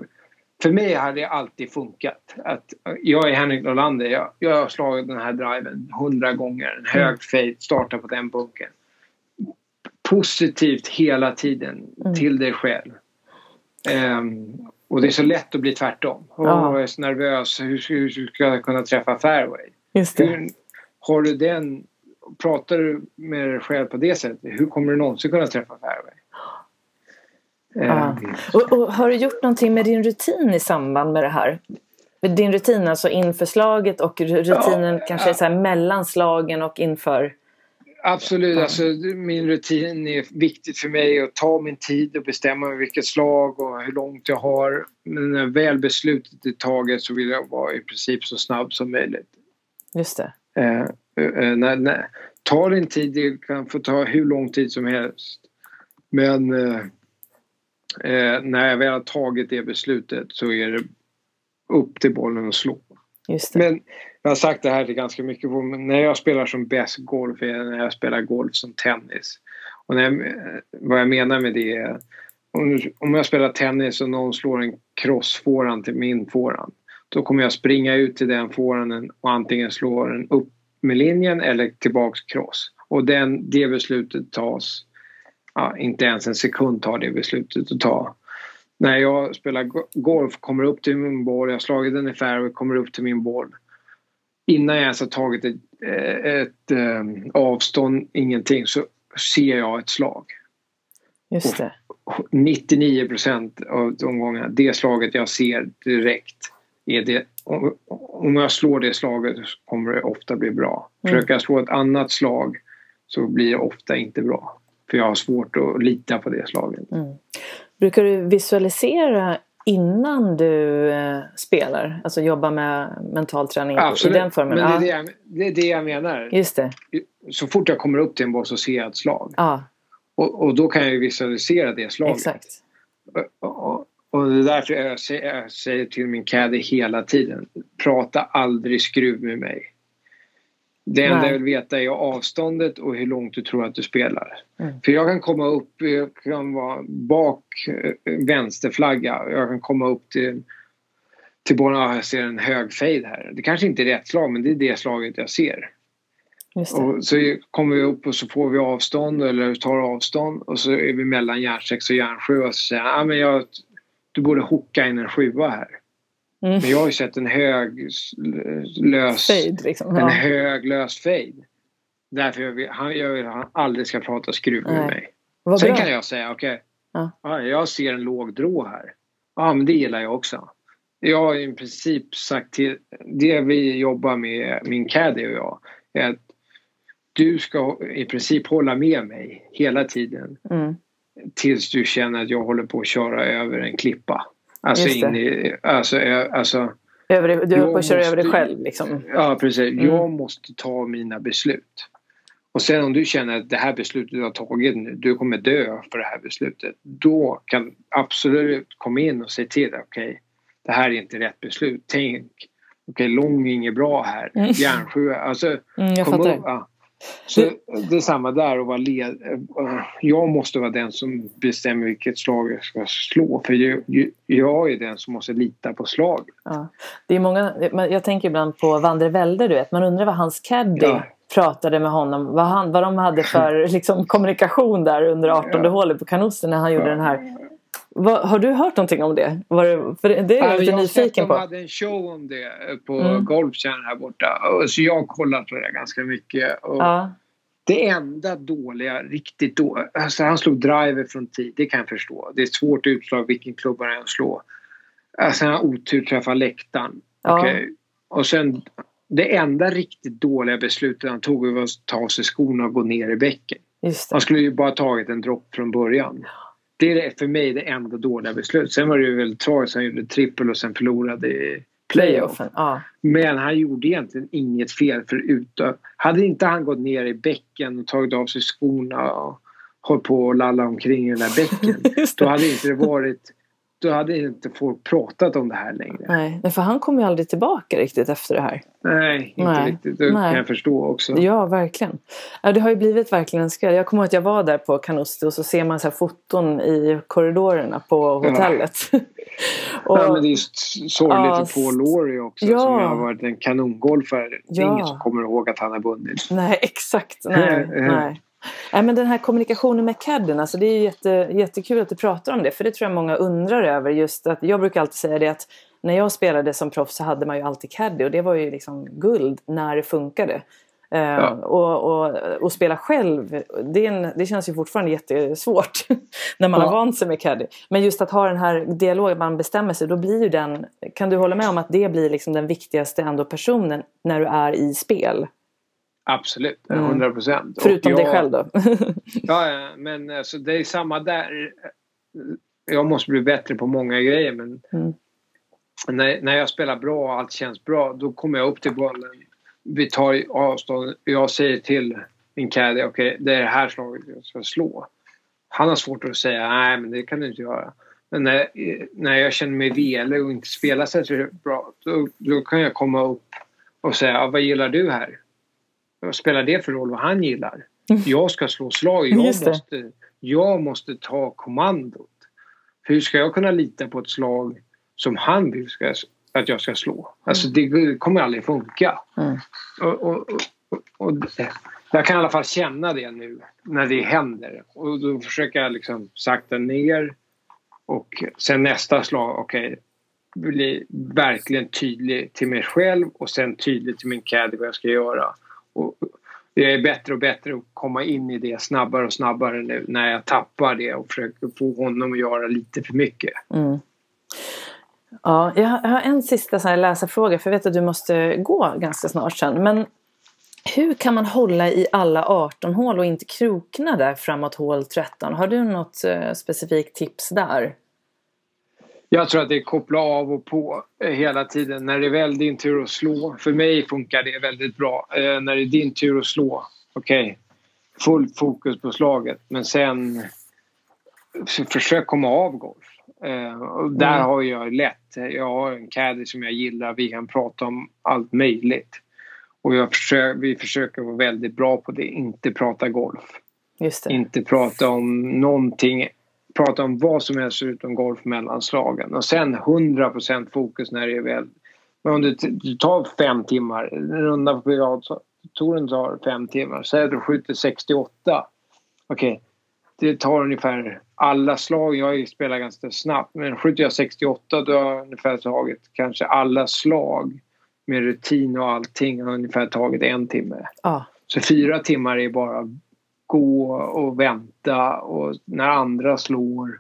För mig har det alltid funkat. Att jag är Henrik Norlander. Jag, jag har slagit den här driven hundra gånger. En hög mm. fade, starta på den bunken. Positivt hela tiden mm. till dig själv. Um, och det är så lätt att bli tvärtom. Och ja. jag är så nervös. Hur, hur, ska jag kunna träffa fairway? Just. Hur, har du den... Pratar du med dig själv på det sättet? Hur kommer du någonsin kunna träffa fairway? Ja. Eh, och, och, har du gjort någonting med din rutin i samband med det här? Din rutin alltså inför slaget och rutinen ja, kanske ja. så mellan slagen och inför? Absolut, alltså, min rutin är viktigt för mig att ta min tid och bestämma vilket slag och hur långt jag har. Men när väl beslutet är taget så vill jag vara i princip så snabb som möjligt. Just det. Eh, eh, när, när, ta din tid, det kan få ta hur lång tid som helst. Men eh, eh när jag väl har tagit det beslutet så är det upp till bollen och slå. Just det. Men jag har sagt det här till ganska mycket. När jag spelar som bäst golf är när jag spelar golf som tennis. Och när jag, vad jag menar med det är om jag spelar tennis och någon slår en crossfåran till min fåran. då kommer jag springa ut till den forehanden och antingen slå den upp med linjen eller tillbaks cross. Och den, det beslutet tas, ja, inte ens en sekund tar det beslutet att ta. När jag spelar golf, kommer upp till min boll, jag har slagit den i fairway, kommer upp till min boll. Innan jag ens har tagit ett, ett, ett um, avstånd, ingenting, så ser jag ett slag. Just det. 99 procent av de gångerna, det slaget jag ser direkt är det, om jag slår det slaget så kommer det ofta bli bra. Mm. Försöker jag slå ett annat slag så blir det ofta inte bra. För jag har svårt att lita på det slaget. Mm. Brukar du visualisera innan du eh, spelar? Alltså jobba med mental träning Absolut. i den formen? men det är det, jag, det är det jag menar. Just det. Så fort jag kommer upp till en boll så ser ett slag. Ja. Och, och då kan jag visualisera det slaget. Exakt. Och, och, och det är därför jag säger, jag säger till min caddy hela tiden. Prata aldrig skruv med mig. Det enda Nej. jag vill veta är avståndet och hur långt du tror att du spelar. Mm. För jag kan komma upp, jag kan vara bak eh, vänsterflagga. Jag kan komma upp till, till bollen, ah, jag ser en hög fade här. Det kanske inte är rätt slag men det är det slaget jag ser. Och så kommer vi upp och så får vi avstånd eller tar avstånd och så är vi mellan järnsex och järnsju och så säger han, ah, men jag, du borde hocka in en sjua här. Mm. Men jag har ju sett en hög lös... Fade liksom. Ja. En hög lös fade. Därför jag vill, han, jag vill att han aldrig ska prata skruv med Nej. mig. Vad Sen bra. kan jag säga okej. Okay, ja. ja. jag ser en låg drå här. Ja men det gillar jag också. Jag har i princip sagt till det vi jobbar med, min caddy och jag, är att du ska i princip hålla med mig hela tiden. Mm. Tills du känner att jag håller på att köra över en klippa. Alltså in i, alltså, alltså över, du att köra över dig själv liksom? Ja precis. Mm. Jag måste ta mina beslut. Och sen om du känner att det här beslutet du har tagit nu, du kommer dö för det här beslutet. Då kan absolut komma in och säga till okej, okay, det här är inte rätt beslut. Tänk, okej, okay, lång är inget bra här. Mm. Järnsjö, alltså. Mm, jag fattar. Upp, ja. Så det är samma där att vara led. Jag måste vara den som bestämmer vilket slag jag ska slå. För jag, är den som måste lita på slag. Ja. Det är många, jag tänker ibland på Vandre Velde, du vet. Man undrar vad hans caddy ja. pratade med honom. Vad, han, vad de hade för liksom, kommunikation där under 18 ja. hålet på kanossen när han gjorde den här vad, har du hört någonting om det? Det, för det är jag lite nyfiken på. De hade en show om det på mm. Golf här borta. Så jag har kollat på det ganska mycket. Ja. Det enda dåliga, riktigt dåliga, alltså han slog driver från tid, det kan jag förstå. Det är svårt utslag vilken klubb han än slår. Alltså han har otur träffar läktaren. Ja. Okay. Och sen det enda riktigt dåliga beslutet han tog var att ta av sig skorna och gå ner i bäcken. Han skulle ju bara tagit en dropp från början. Det är för mig det enda dåliga beslutet. Sen var det ju väldigt tragiskt. Han gjorde trippel och sen förlorade i playoffen. Ja. Men han gjorde egentligen inget fel förutom... Hade inte han gått ner i bäcken och tagit av sig skorna och hållit på och lalla omkring i den där bäcken. då hade inte det varit då hade inte folk pratat om det här längre. Nej, för han kom ju aldrig tillbaka riktigt efter det här. Nej, inte Nej. riktigt. Det Nej. kan jag förstå också. Ja, verkligen. Ja, det har ju blivit verkligen en skräll. Jag kommer ihåg att jag var där på Canusti och så ser man så foton i korridorerna på hotellet. Ja. och, ja, men det är sorgligt ja, för Paul Laurie också ja. som har varit en kanongolfare. Det är ingen som kommer ihåg att han har vunnit. Nej, exakt. Nej, nej. Nej, men den här kommunikationen med cadden, alltså det är jätte, jättekul att du pratar om det. För det tror jag många undrar över. Just att jag brukar alltid säga det att när jag spelade som proffs så hade man ju alltid caddy och det var ju liksom guld när det funkade. Eh, ja. Uh, och, och, och, spela själv, det, en, det, känns ju fortfarande jättesvårt när man ja. har vant sig med caddy. Men just att ha den här dialogen, man bestämmer sig, då blir ju den, kan du hålla med om att det blir liksom den viktigaste ändå personen när du är i spel? Absolut, 100 procent. Mm. Förutom jag, dig själv då? ja, men alltså, det är samma där. Jag måste bli bättre på många grejer men mm. när, när jag spelar bra och allt känns bra då kommer jag upp till bollen. Vi tar avstånd. Jag säger till min caddy, okej okay, det är det här slaget jag ska slå. Han har svårt att säga, nej men det kan du inte göra. Men när, när jag känner mig velig och inte spelar så bra då, då kan jag komma upp och säga, vad gillar du här? Vad spelar det för roll vad han gillar? Mm. Jag ska slå slag. Jag, måste, jag måste ta kommandot. Hur ska jag kunna lita på ett slag som han vill ska att jag ska slå. Alltså det kommer aldrig funka. Mm. Och, och, och, och, jag kan i alla fall känna det nu när det händer. Och då försöker jag liksom sakta ner och sen nästa slag, okej, okay, bli verkligen tydlig till mig själv och sen tydlig till min caddy vad jag ska göra. Och jag är bättre och bättre att komma in i det snabbare och snabbare nu när jag tappar det och försöker få honom att göra lite för mycket. Mm. Ja, jag har en sista så här läsarfråga för jag vet att du måste gå ganska snart sen. Men hur kan man hålla i alla 18 hål och inte krokna där framåt hål 13? Har du något eh, specifikt tips där? Jag tror att det är koppla av och på eh, hela tiden. När det är väl din tur att slå. För mig funkar det väldigt bra. Eh, när det är din tur att slå. Okej, okay. fullt fokus på slaget. Men sen försök komma av golf. Eh, och där mm. har jag lätt. Jag har en caddy som jag gillar. Vi kan prata om allt möjligt. Och jag försöker, vi försöker vara väldigt bra på det. Inte prata golf. Inte prata om någonting prata om vad som helst utom golf mellan slagen. Och sen 100% fokus när det är väl... Men om det, det tar fem timmar, en runda på privattouren tar fem timmar. Säg att du skjuter 68. Okej, okay. det tar ungefär alla slag. Jag spelar ganska snabbt men skjuter jag 68 då har jag ungefär tagit kanske alla slag med rutin och allting har ungefär tagit en timme. Ah. Så fyra timmar är bara gå och vänta och när andra slår.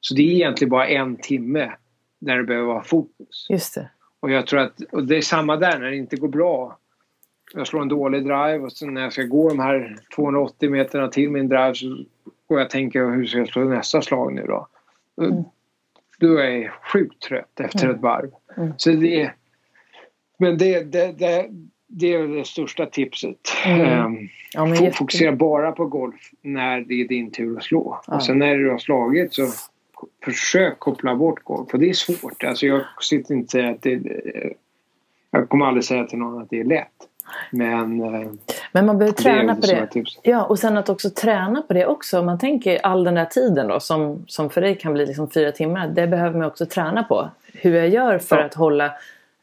Så det är egentligen bara en timme när det behöver vara fokus. Just det. Och jag tror att, och det är samma där när det inte går bra. Jag slår en dålig drive och sen när jag ska gå de här 280 meterna till min drive så går jag och tänker hur ska jag slå nästa slag nu då? Mm. Då är jag sjukt trött efter mm. ett varv. Mm. Så det, men det, det, det, det är det största tipset. Mm. Um, ja, fokusera bara på golf när det är din tur att slå. Ja. Och sen när du har slagit så försök koppla bort golf. Och det är svårt. Alltså jag sitter inte säga att det Jag kommer aldrig säga till någon att det är lätt. Men, eh, Men man behöver träna på det. Tips. Ja, och sen att också träna på det också. Om man tänker all den där tiden då som, som för dig kan bli liksom fyra timmar. Det behöver man också träna på. Hur jag gör för ja. att hålla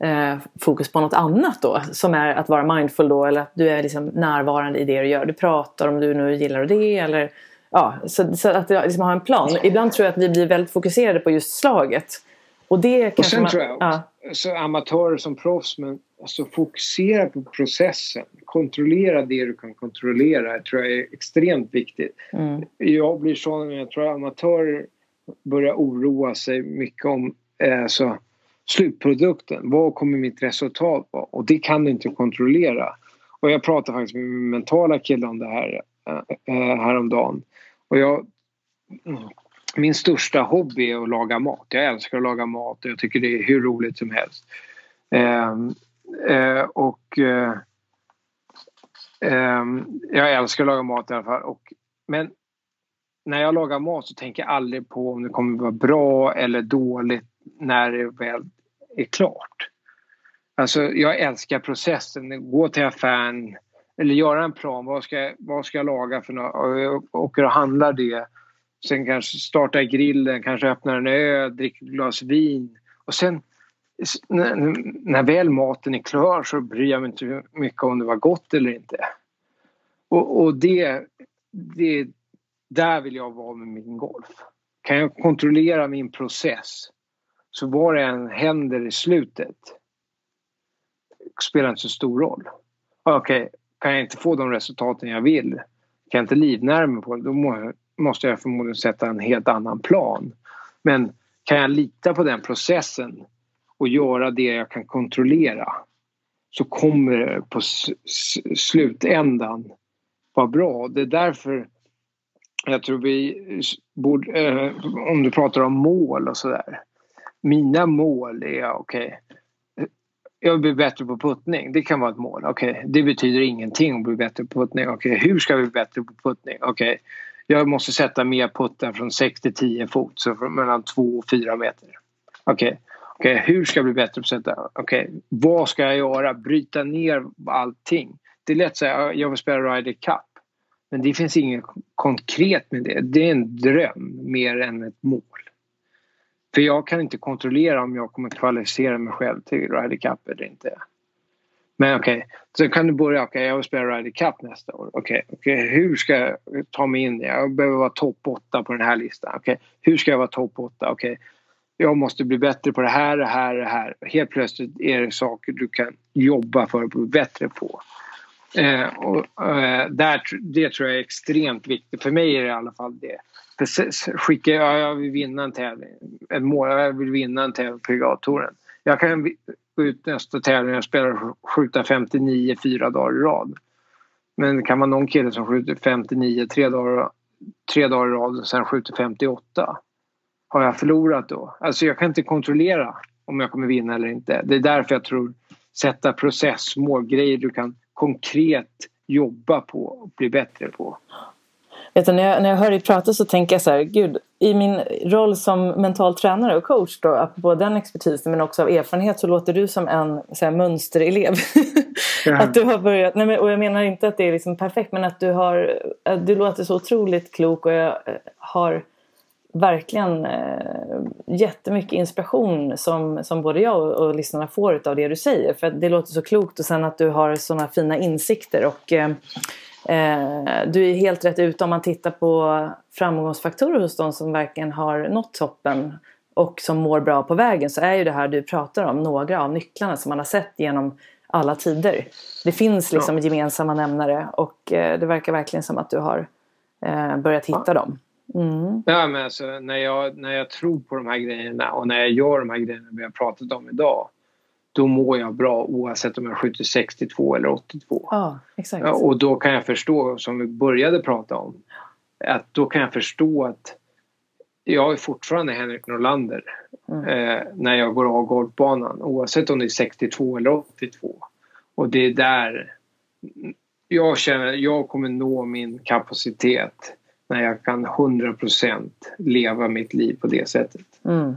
eh, fokus på något annat då. Som är att vara mindful då eller att du är liksom närvarande i det du gör. Du pratar om du nu gillar det eller ja, så, så att liksom ha en plan. Ibland tror jag att vi blir väldigt fokuserade på just slaget. Och det och sen man, tror jag ja. så amatörer som proffs men alltså fokusera på processen. Kontrollera det du kan kontrollera. Det tror jag är extremt viktigt. Mm. Jag blir så, jag tror amatörer börjar oroa sig mycket om eh, så slutprodukten. Vad kommer mitt resultat vara? Och det kan du inte kontrollera. Och jag pratade faktiskt med min mentala kille om det här eh, eh, häromdagen. Och jag, min största hobby är att laga mat. Jag älskar att laga mat och jag tycker det är hur roligt som helst. Eh, eh, och eh, ehm, jag älskar att laga mat i alla fall. Och, men när jag lagar mat så tänker jag aldrig på om det kommer vara bra eller dåligt när det väl är klart. Alltså jag älskar processen, gå till affären eller göra en plan. Vad ska, vad ska jag laga för något? Och jag åker och handlar det. Sen kanske starta grillen, kanske öppna en öl, dricka ett glas vin. Och sen när, när väl maten är klar så bryr jag mig inte mycket om det var gott eller inte. Och, och det, det, där vill jag vara med min golf. Kan jag kontrollera min process så vad det än händer i slutet spelar inte så stor roll. Okej, okay, kan jag inte få de resultaten jag vill, kan jag inte livnära mig på det, då måste jag förmodligen sätta en helt annan plan. Men kan jag lita på den processen och göra det jag kan kontrollera så kommer det på slutändan vara bra. Det är därför jag tror vi borde, eh, om du pratar om mål och sådär mina mål är okej. Okay, jag vill bli bättre på puttning. Det kan vara ett mål. Okej, okay, det betyder ingenting att bli bättre på puttning. Okej, okay, hur ska vi bli bättre på puttning? Okej, jag måste sätta mer puttar från 6 till 10 fot, så mellan 2 och 4 meter. Okej, okay, hur ska jag bli bättre på att sätta? Okej, vad ska jag göra? Bryta ner allting. Det är lätt att säga jag vill spela Ryder Cup. Men det finns inget konkret med det. Det är en dröm mer än ett mål. För jag kan inte kontrollera om jag kommer kvalificera mig själv till Ryder Cup eller inte. Men okej, okay. så kan du börja. Okej, okay, jag vill spela Ryder Cup nästa år. Okej, okay, okay, hur ska jag ta mig in? Jag behöver vara topp 8 på den här listan. Okej, hur ska jag vara topp 8? Okej, jag måste bli bättre på det här, det här, det här. Helt plötsligt är det saker du kan jobba för att bli bättre på. Eh, och, eh, där, det tror jag är extremt viktigt. För mig är det i alla fall det. För skicka, ja, jag vill vinna en tävling, En mål, jag vill vinna en tävling på Privattouren. Jag kan gå ut nästa tävling och spela skjuta 59 fyra dagar i rad. Men det kan vara någon kille som skjuter 59 tre dagar, tre dagar i rad och sen skjuter 58. Har jag förlorat då? Alltså jag kan inte kontrollera om jag kommer vinna eller inte. Det är därför jag tror sätta processmål, grejer du kan konkret jobba på och bli bättre på. Vet du, när, jag, när jag hör dig prata så tänker jag så här, gud, i min roll som mental tränare och coach då, apropå den expertisen men också av erfarenhet så låter du som en så här, mönsterelev. Ja. att du har börjat, nej men, och jag menar inte att det är liksom perfekt men att du har, du låter så otroligt klok och jag eh, har verkligen eh, jättemycket inspiration som, som både jag och, och lyssnarna får av det du säger. För det låter så klokt och sen att du har sådana fina insikter. Och eh, eh, du är helt rätt ute om man tittar på framgångsfaktorer hos de som verkligen har nått toppen och som mår bra på vägen så är ju det här du pratar om några av nycklarna som man har sett genom alla tider. Det finns liksom ja. gemensamma nämnare och eh, det verkar verkligen som att du har eh, börjat hitta ja. dem. Mm. Ja, men alltså, när, jag, när jag tror på de här grejerna och när jag gör de här grejerna vi har pratat om idag då mår jag bra oavsett om jag skjuter 62 eller 82. Ja, exakt. och då kan jag förstå, som vi började prata om, att då kan jag förstå att jag är fortfarande Henrik Norlander mm. eh, när jag går av golfbanan oavsett om det är 62 eller 82. Och det är där jag känner jag kommer nå min kapacitet när jag kan 100% leva mitt liv på det sättet. Mm.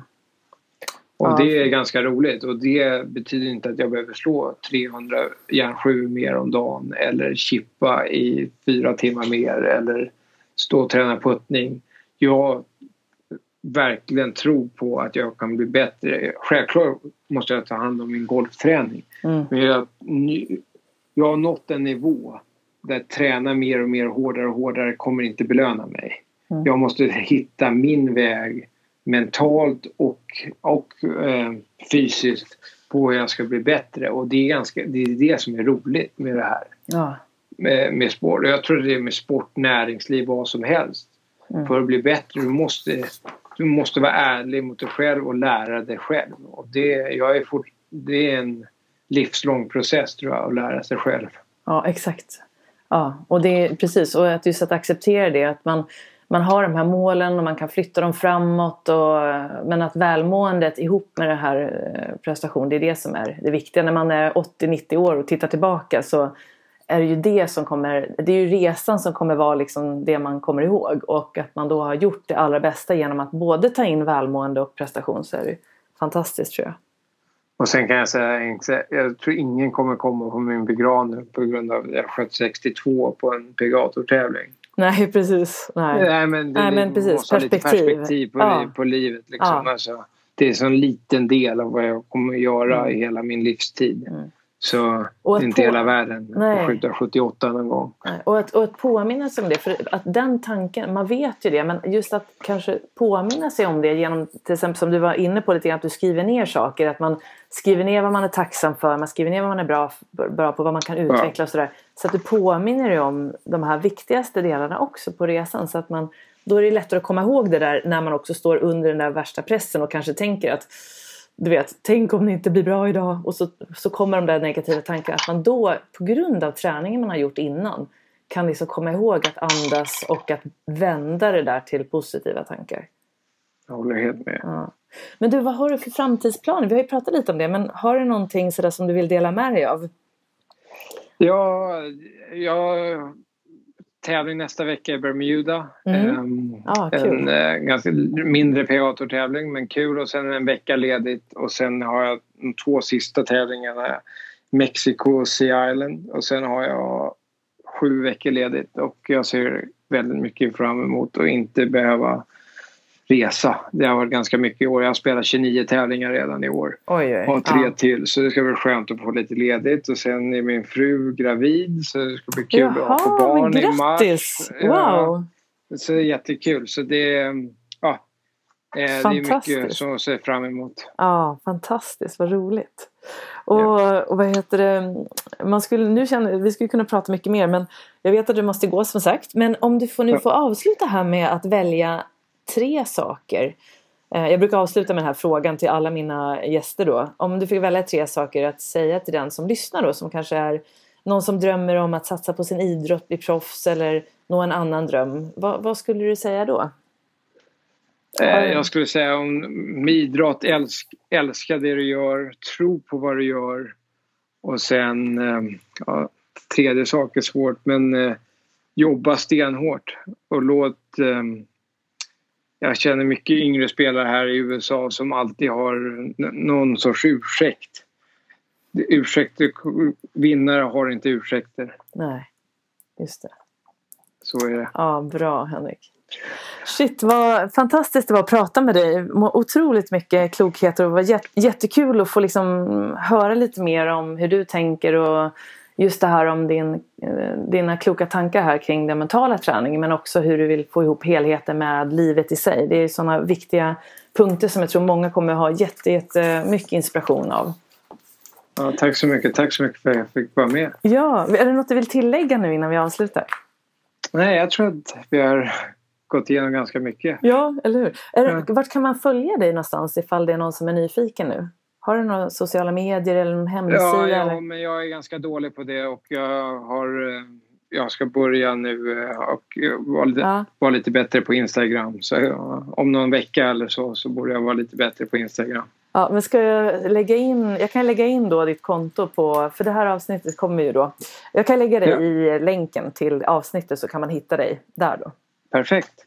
Och det är ganska roligt och det betyder inte att jag behöver slå 300 järn mer om dagen eller chippa i fyra timmar mer eller stå och träna puttning. Jag verkligen tror på att jag kan bli bättre. Självklart måste jag ta hand om min golfträning. Mm. Men jag, jag har nått en nivå där träna mer och mer hårdare och hårdare kommer inte belöna mig. Mm. Jag måste hitta min väg mentalt och, och eh, fysiskt på hur jag ska bli bättre och det är, ganska, det är det som är roligt med det här. Ja. Med, med sport. Jag tror det är med sport, näringsliv, vad som helst. Mm. För att bli bättre du måste du måste vara ärlig mot dig själv och lära dig själv. Och det, jag är fort, det är en livslång process tror jag att lära sig själv. Ja exakt. Ja, och det är precis och att just att acceptera det att man, man har de här målen och man kan flytta dem framåt och, men att välmåendet ihop med det här eh, prestation det är det som är det viktiga. När man är 80-90 år och tittar tillbaka så är det ju det som kommer, det är ju resan som kommer vara liksom det man kommer ihåg och att man då har gjort det allra bästa genom att både ta in välmående och prestation så är det fantastiskt tror jag. Och sen kan jag säga, jag tror ingen kommer komma på min begravning på grund av att jag sköt 62 på en PGA-tävling. Nej precis. Nej, Nej men, det, Nej, men precis. måste perspektiv. ha lite perspektiv på, ja. på livet. Liksom. Ja. Alltså, det är en sån liten del av vad jag kommer att göra mm. i hela min livstid. Mm. Så och inte på, hela världen nej. skjuta 78 någon gång. Nej. Och att, och att påminna sig om det. För att den tanken, man vet ju det. Men just att kanske påminna sig om det genom till exempel som du var inne på lite grann. Att du skriver ner saker. Att man skriver ner vad man är tacksam för. Man skriver ner vad man är bra, bra på. Vad man kan utveckla ja. och sådär. Så att du påminner dig om de här viktigaste delarna också på resan. Så att man, då är det lättare att komma ihåg det där när man också står under den där värsta pressen och kanske tänker att du vet, tänk om det inte blir bra idag. Och så, så kommer de där negativa tankarna. Att man då, på grund av träningen man har gjort innan, kan liksom komma ihåg att andas och att vända det där till positiva tankar. Jag håller helt med. Ja. Men du, vad har du för framtidsplaner? Vi har ju pratat lite om det, men har du någonting sådär som du vill dela med dig av? Ja, jag tävling nästa vecka i Bermuda. Mm. Um, ah, en uh, ganska mindre PGA-tävling men kul. Och sen en vecka ledigt. Och sen har jag de två sista tävlingarna. Mexiko och Sea Island. Och sen har jag sju veckor ledigt. Och jag ser väldigt mycket fram emot att inte behöva resa. Det har varit ganska mycket i år. Jag har spelat 29 tävlingar redan i år. Oj, oj. Och tre Ja. till. Så det ska bli skönt att få lite ledigt. Och sen är min fru gravid så det ska bli kul att få Jaha, barn i mars. grattis! Ja, Wow! så det är jättekul. Så det, ja, eh, det är mycket som jag ser fram emot. Ja, fantastiskt, vad roligt. Och, och vad heter det, man skulle, nu känner, vi skulle kunna prata mycket mer men jag vet att du måste gå som sagt. Men om du får, nu Ja. får avsluta här med att välja tre saker. Eh, Jag brukar avsluta med den här frågan till alla mina gäster då. Om du fick välja tre saker att säga till den som lyssnar då som kanske är någon som drömmer om att satsa på sin idrott, bli proffs eller nå en annan dröm. Vad, vad skulle du säga då? Eh, Jag skulle säga om idrott, älsk, älska det du gör, tro på vad du gör. Och sen, eh, ja, tredje sak är svårt, men jobba stenhårt. Och låt... Jag känner mycket yngre spelare här i USA som alltid har någon sorts ursäkt. Ursäkter, vinnare har inte ursäkter. Nej, just det. Så är det. Ja, bra Henrik. Shit, vad fantastiskt det var att prata med dig. Otroligt mycket klokheter och det var jät- jättekul att få liksom höra lite mer om hur du tänker och just det här om din, eh, dina kloka tankar här kring den mentala träningen men också hur du vill få ihop helheten med livet i sig. Det är sådana viktiga punkter som jag tror många kommer ha jätte, jätte mycket inspiration av. Ja, tack så mycket. Tack så mycket för att jag fick vara med. Ja, är det något du vill tillägga nu innan vi avslutar? Nej, jag tror att vi har gått igenom ganska mycket. Ja, eller hur? Är Ja. Vart kan man följa dig någonstans ifall det är någon som är nyfiken nu? Har du några sociala medier eller en hemsida? Ja, ja, eller? men jag är ganska dålig på det och jag har... eh, Jag ska börja nu eh, och eh, vara lite, Ja. vara lite bättre på Instagram. Så ja, om någon vecka eller så, så borde jag vara lite bättre på Instagram. ja, men ska jag lägga in, jag kan lägga in då ditt konto på, för det här avsnittet kommer ju då. Jag kan lägga dig Ja. i länken till avsnittet så kan man hitta dig där då. Perfekt.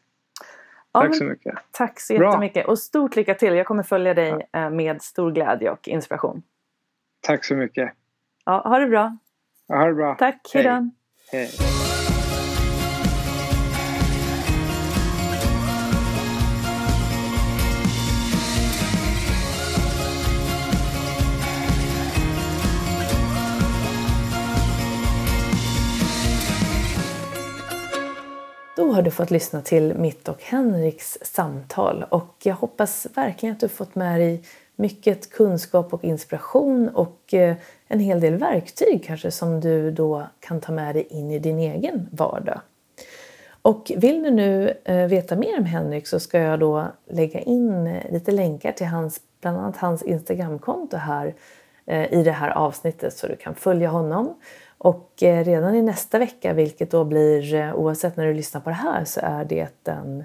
Ja, Tack så mycket. tack så Bra. jättemycket och stort lycka till. Jag kommer följa dig eh, med stor glädje och inspiration. Tack så mycket. Ja, ha det bra. Ha det bra. Tack, Hej. hejdå. Hej. Har du fått lyssna till mitt och Henriks samtal och jag hoppas verkligen att du fått med dig mycket kunskap och inspiration och eh, en hel del verktyg kanske som du då kan ta med dig in i din egen vardag. Och vill du nu eh, veta mer om Henrik så ska jag då lägga in eh, lite länkar till hans, bland annat hans Instagramkonto här i det här avsnittet så du kan följa honom. Och eh, redan i nästa vecka, vilket då blir eh, oavsett när du lyssnar på det här så är det den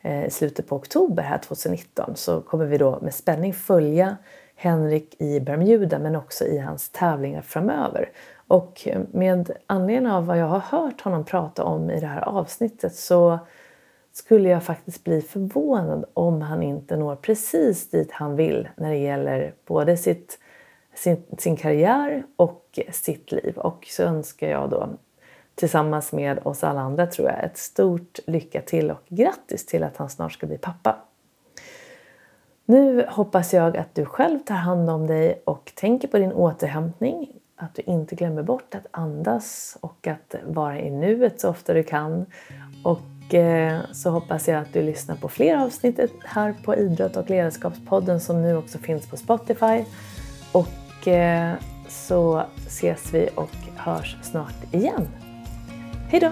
eh, i slutet på oktober här 2019 så kommer vi då med spänning följa Henrik i Bermuda men också i hans tävlingar framöver. Och eh, med anledning av vad jag har hört honom prata om i det här avsnittet så skulle jag faktiskt bli förvånad om han inte når precis dit han vill när det gäller både sitt, sin, sin karriär och sitt liv. Och så önskar jag då tillsammans med oss alla andra tror jag ett stort lycka till och grattis till att han snart ska bli pappa. Nu hoppas jag att du själv tar hand om dig och tänker på din återhämtning. Att du inte glömmer bort att andas och att vara i nuet så ofta du kan. Och eh, så hoppas jag att du lyssnar på fler avsnitt här på Idrott och ledarskapspodden som nu också finns på Spotify. Och och eh, så ses vi och hörs snart igen. Hej då!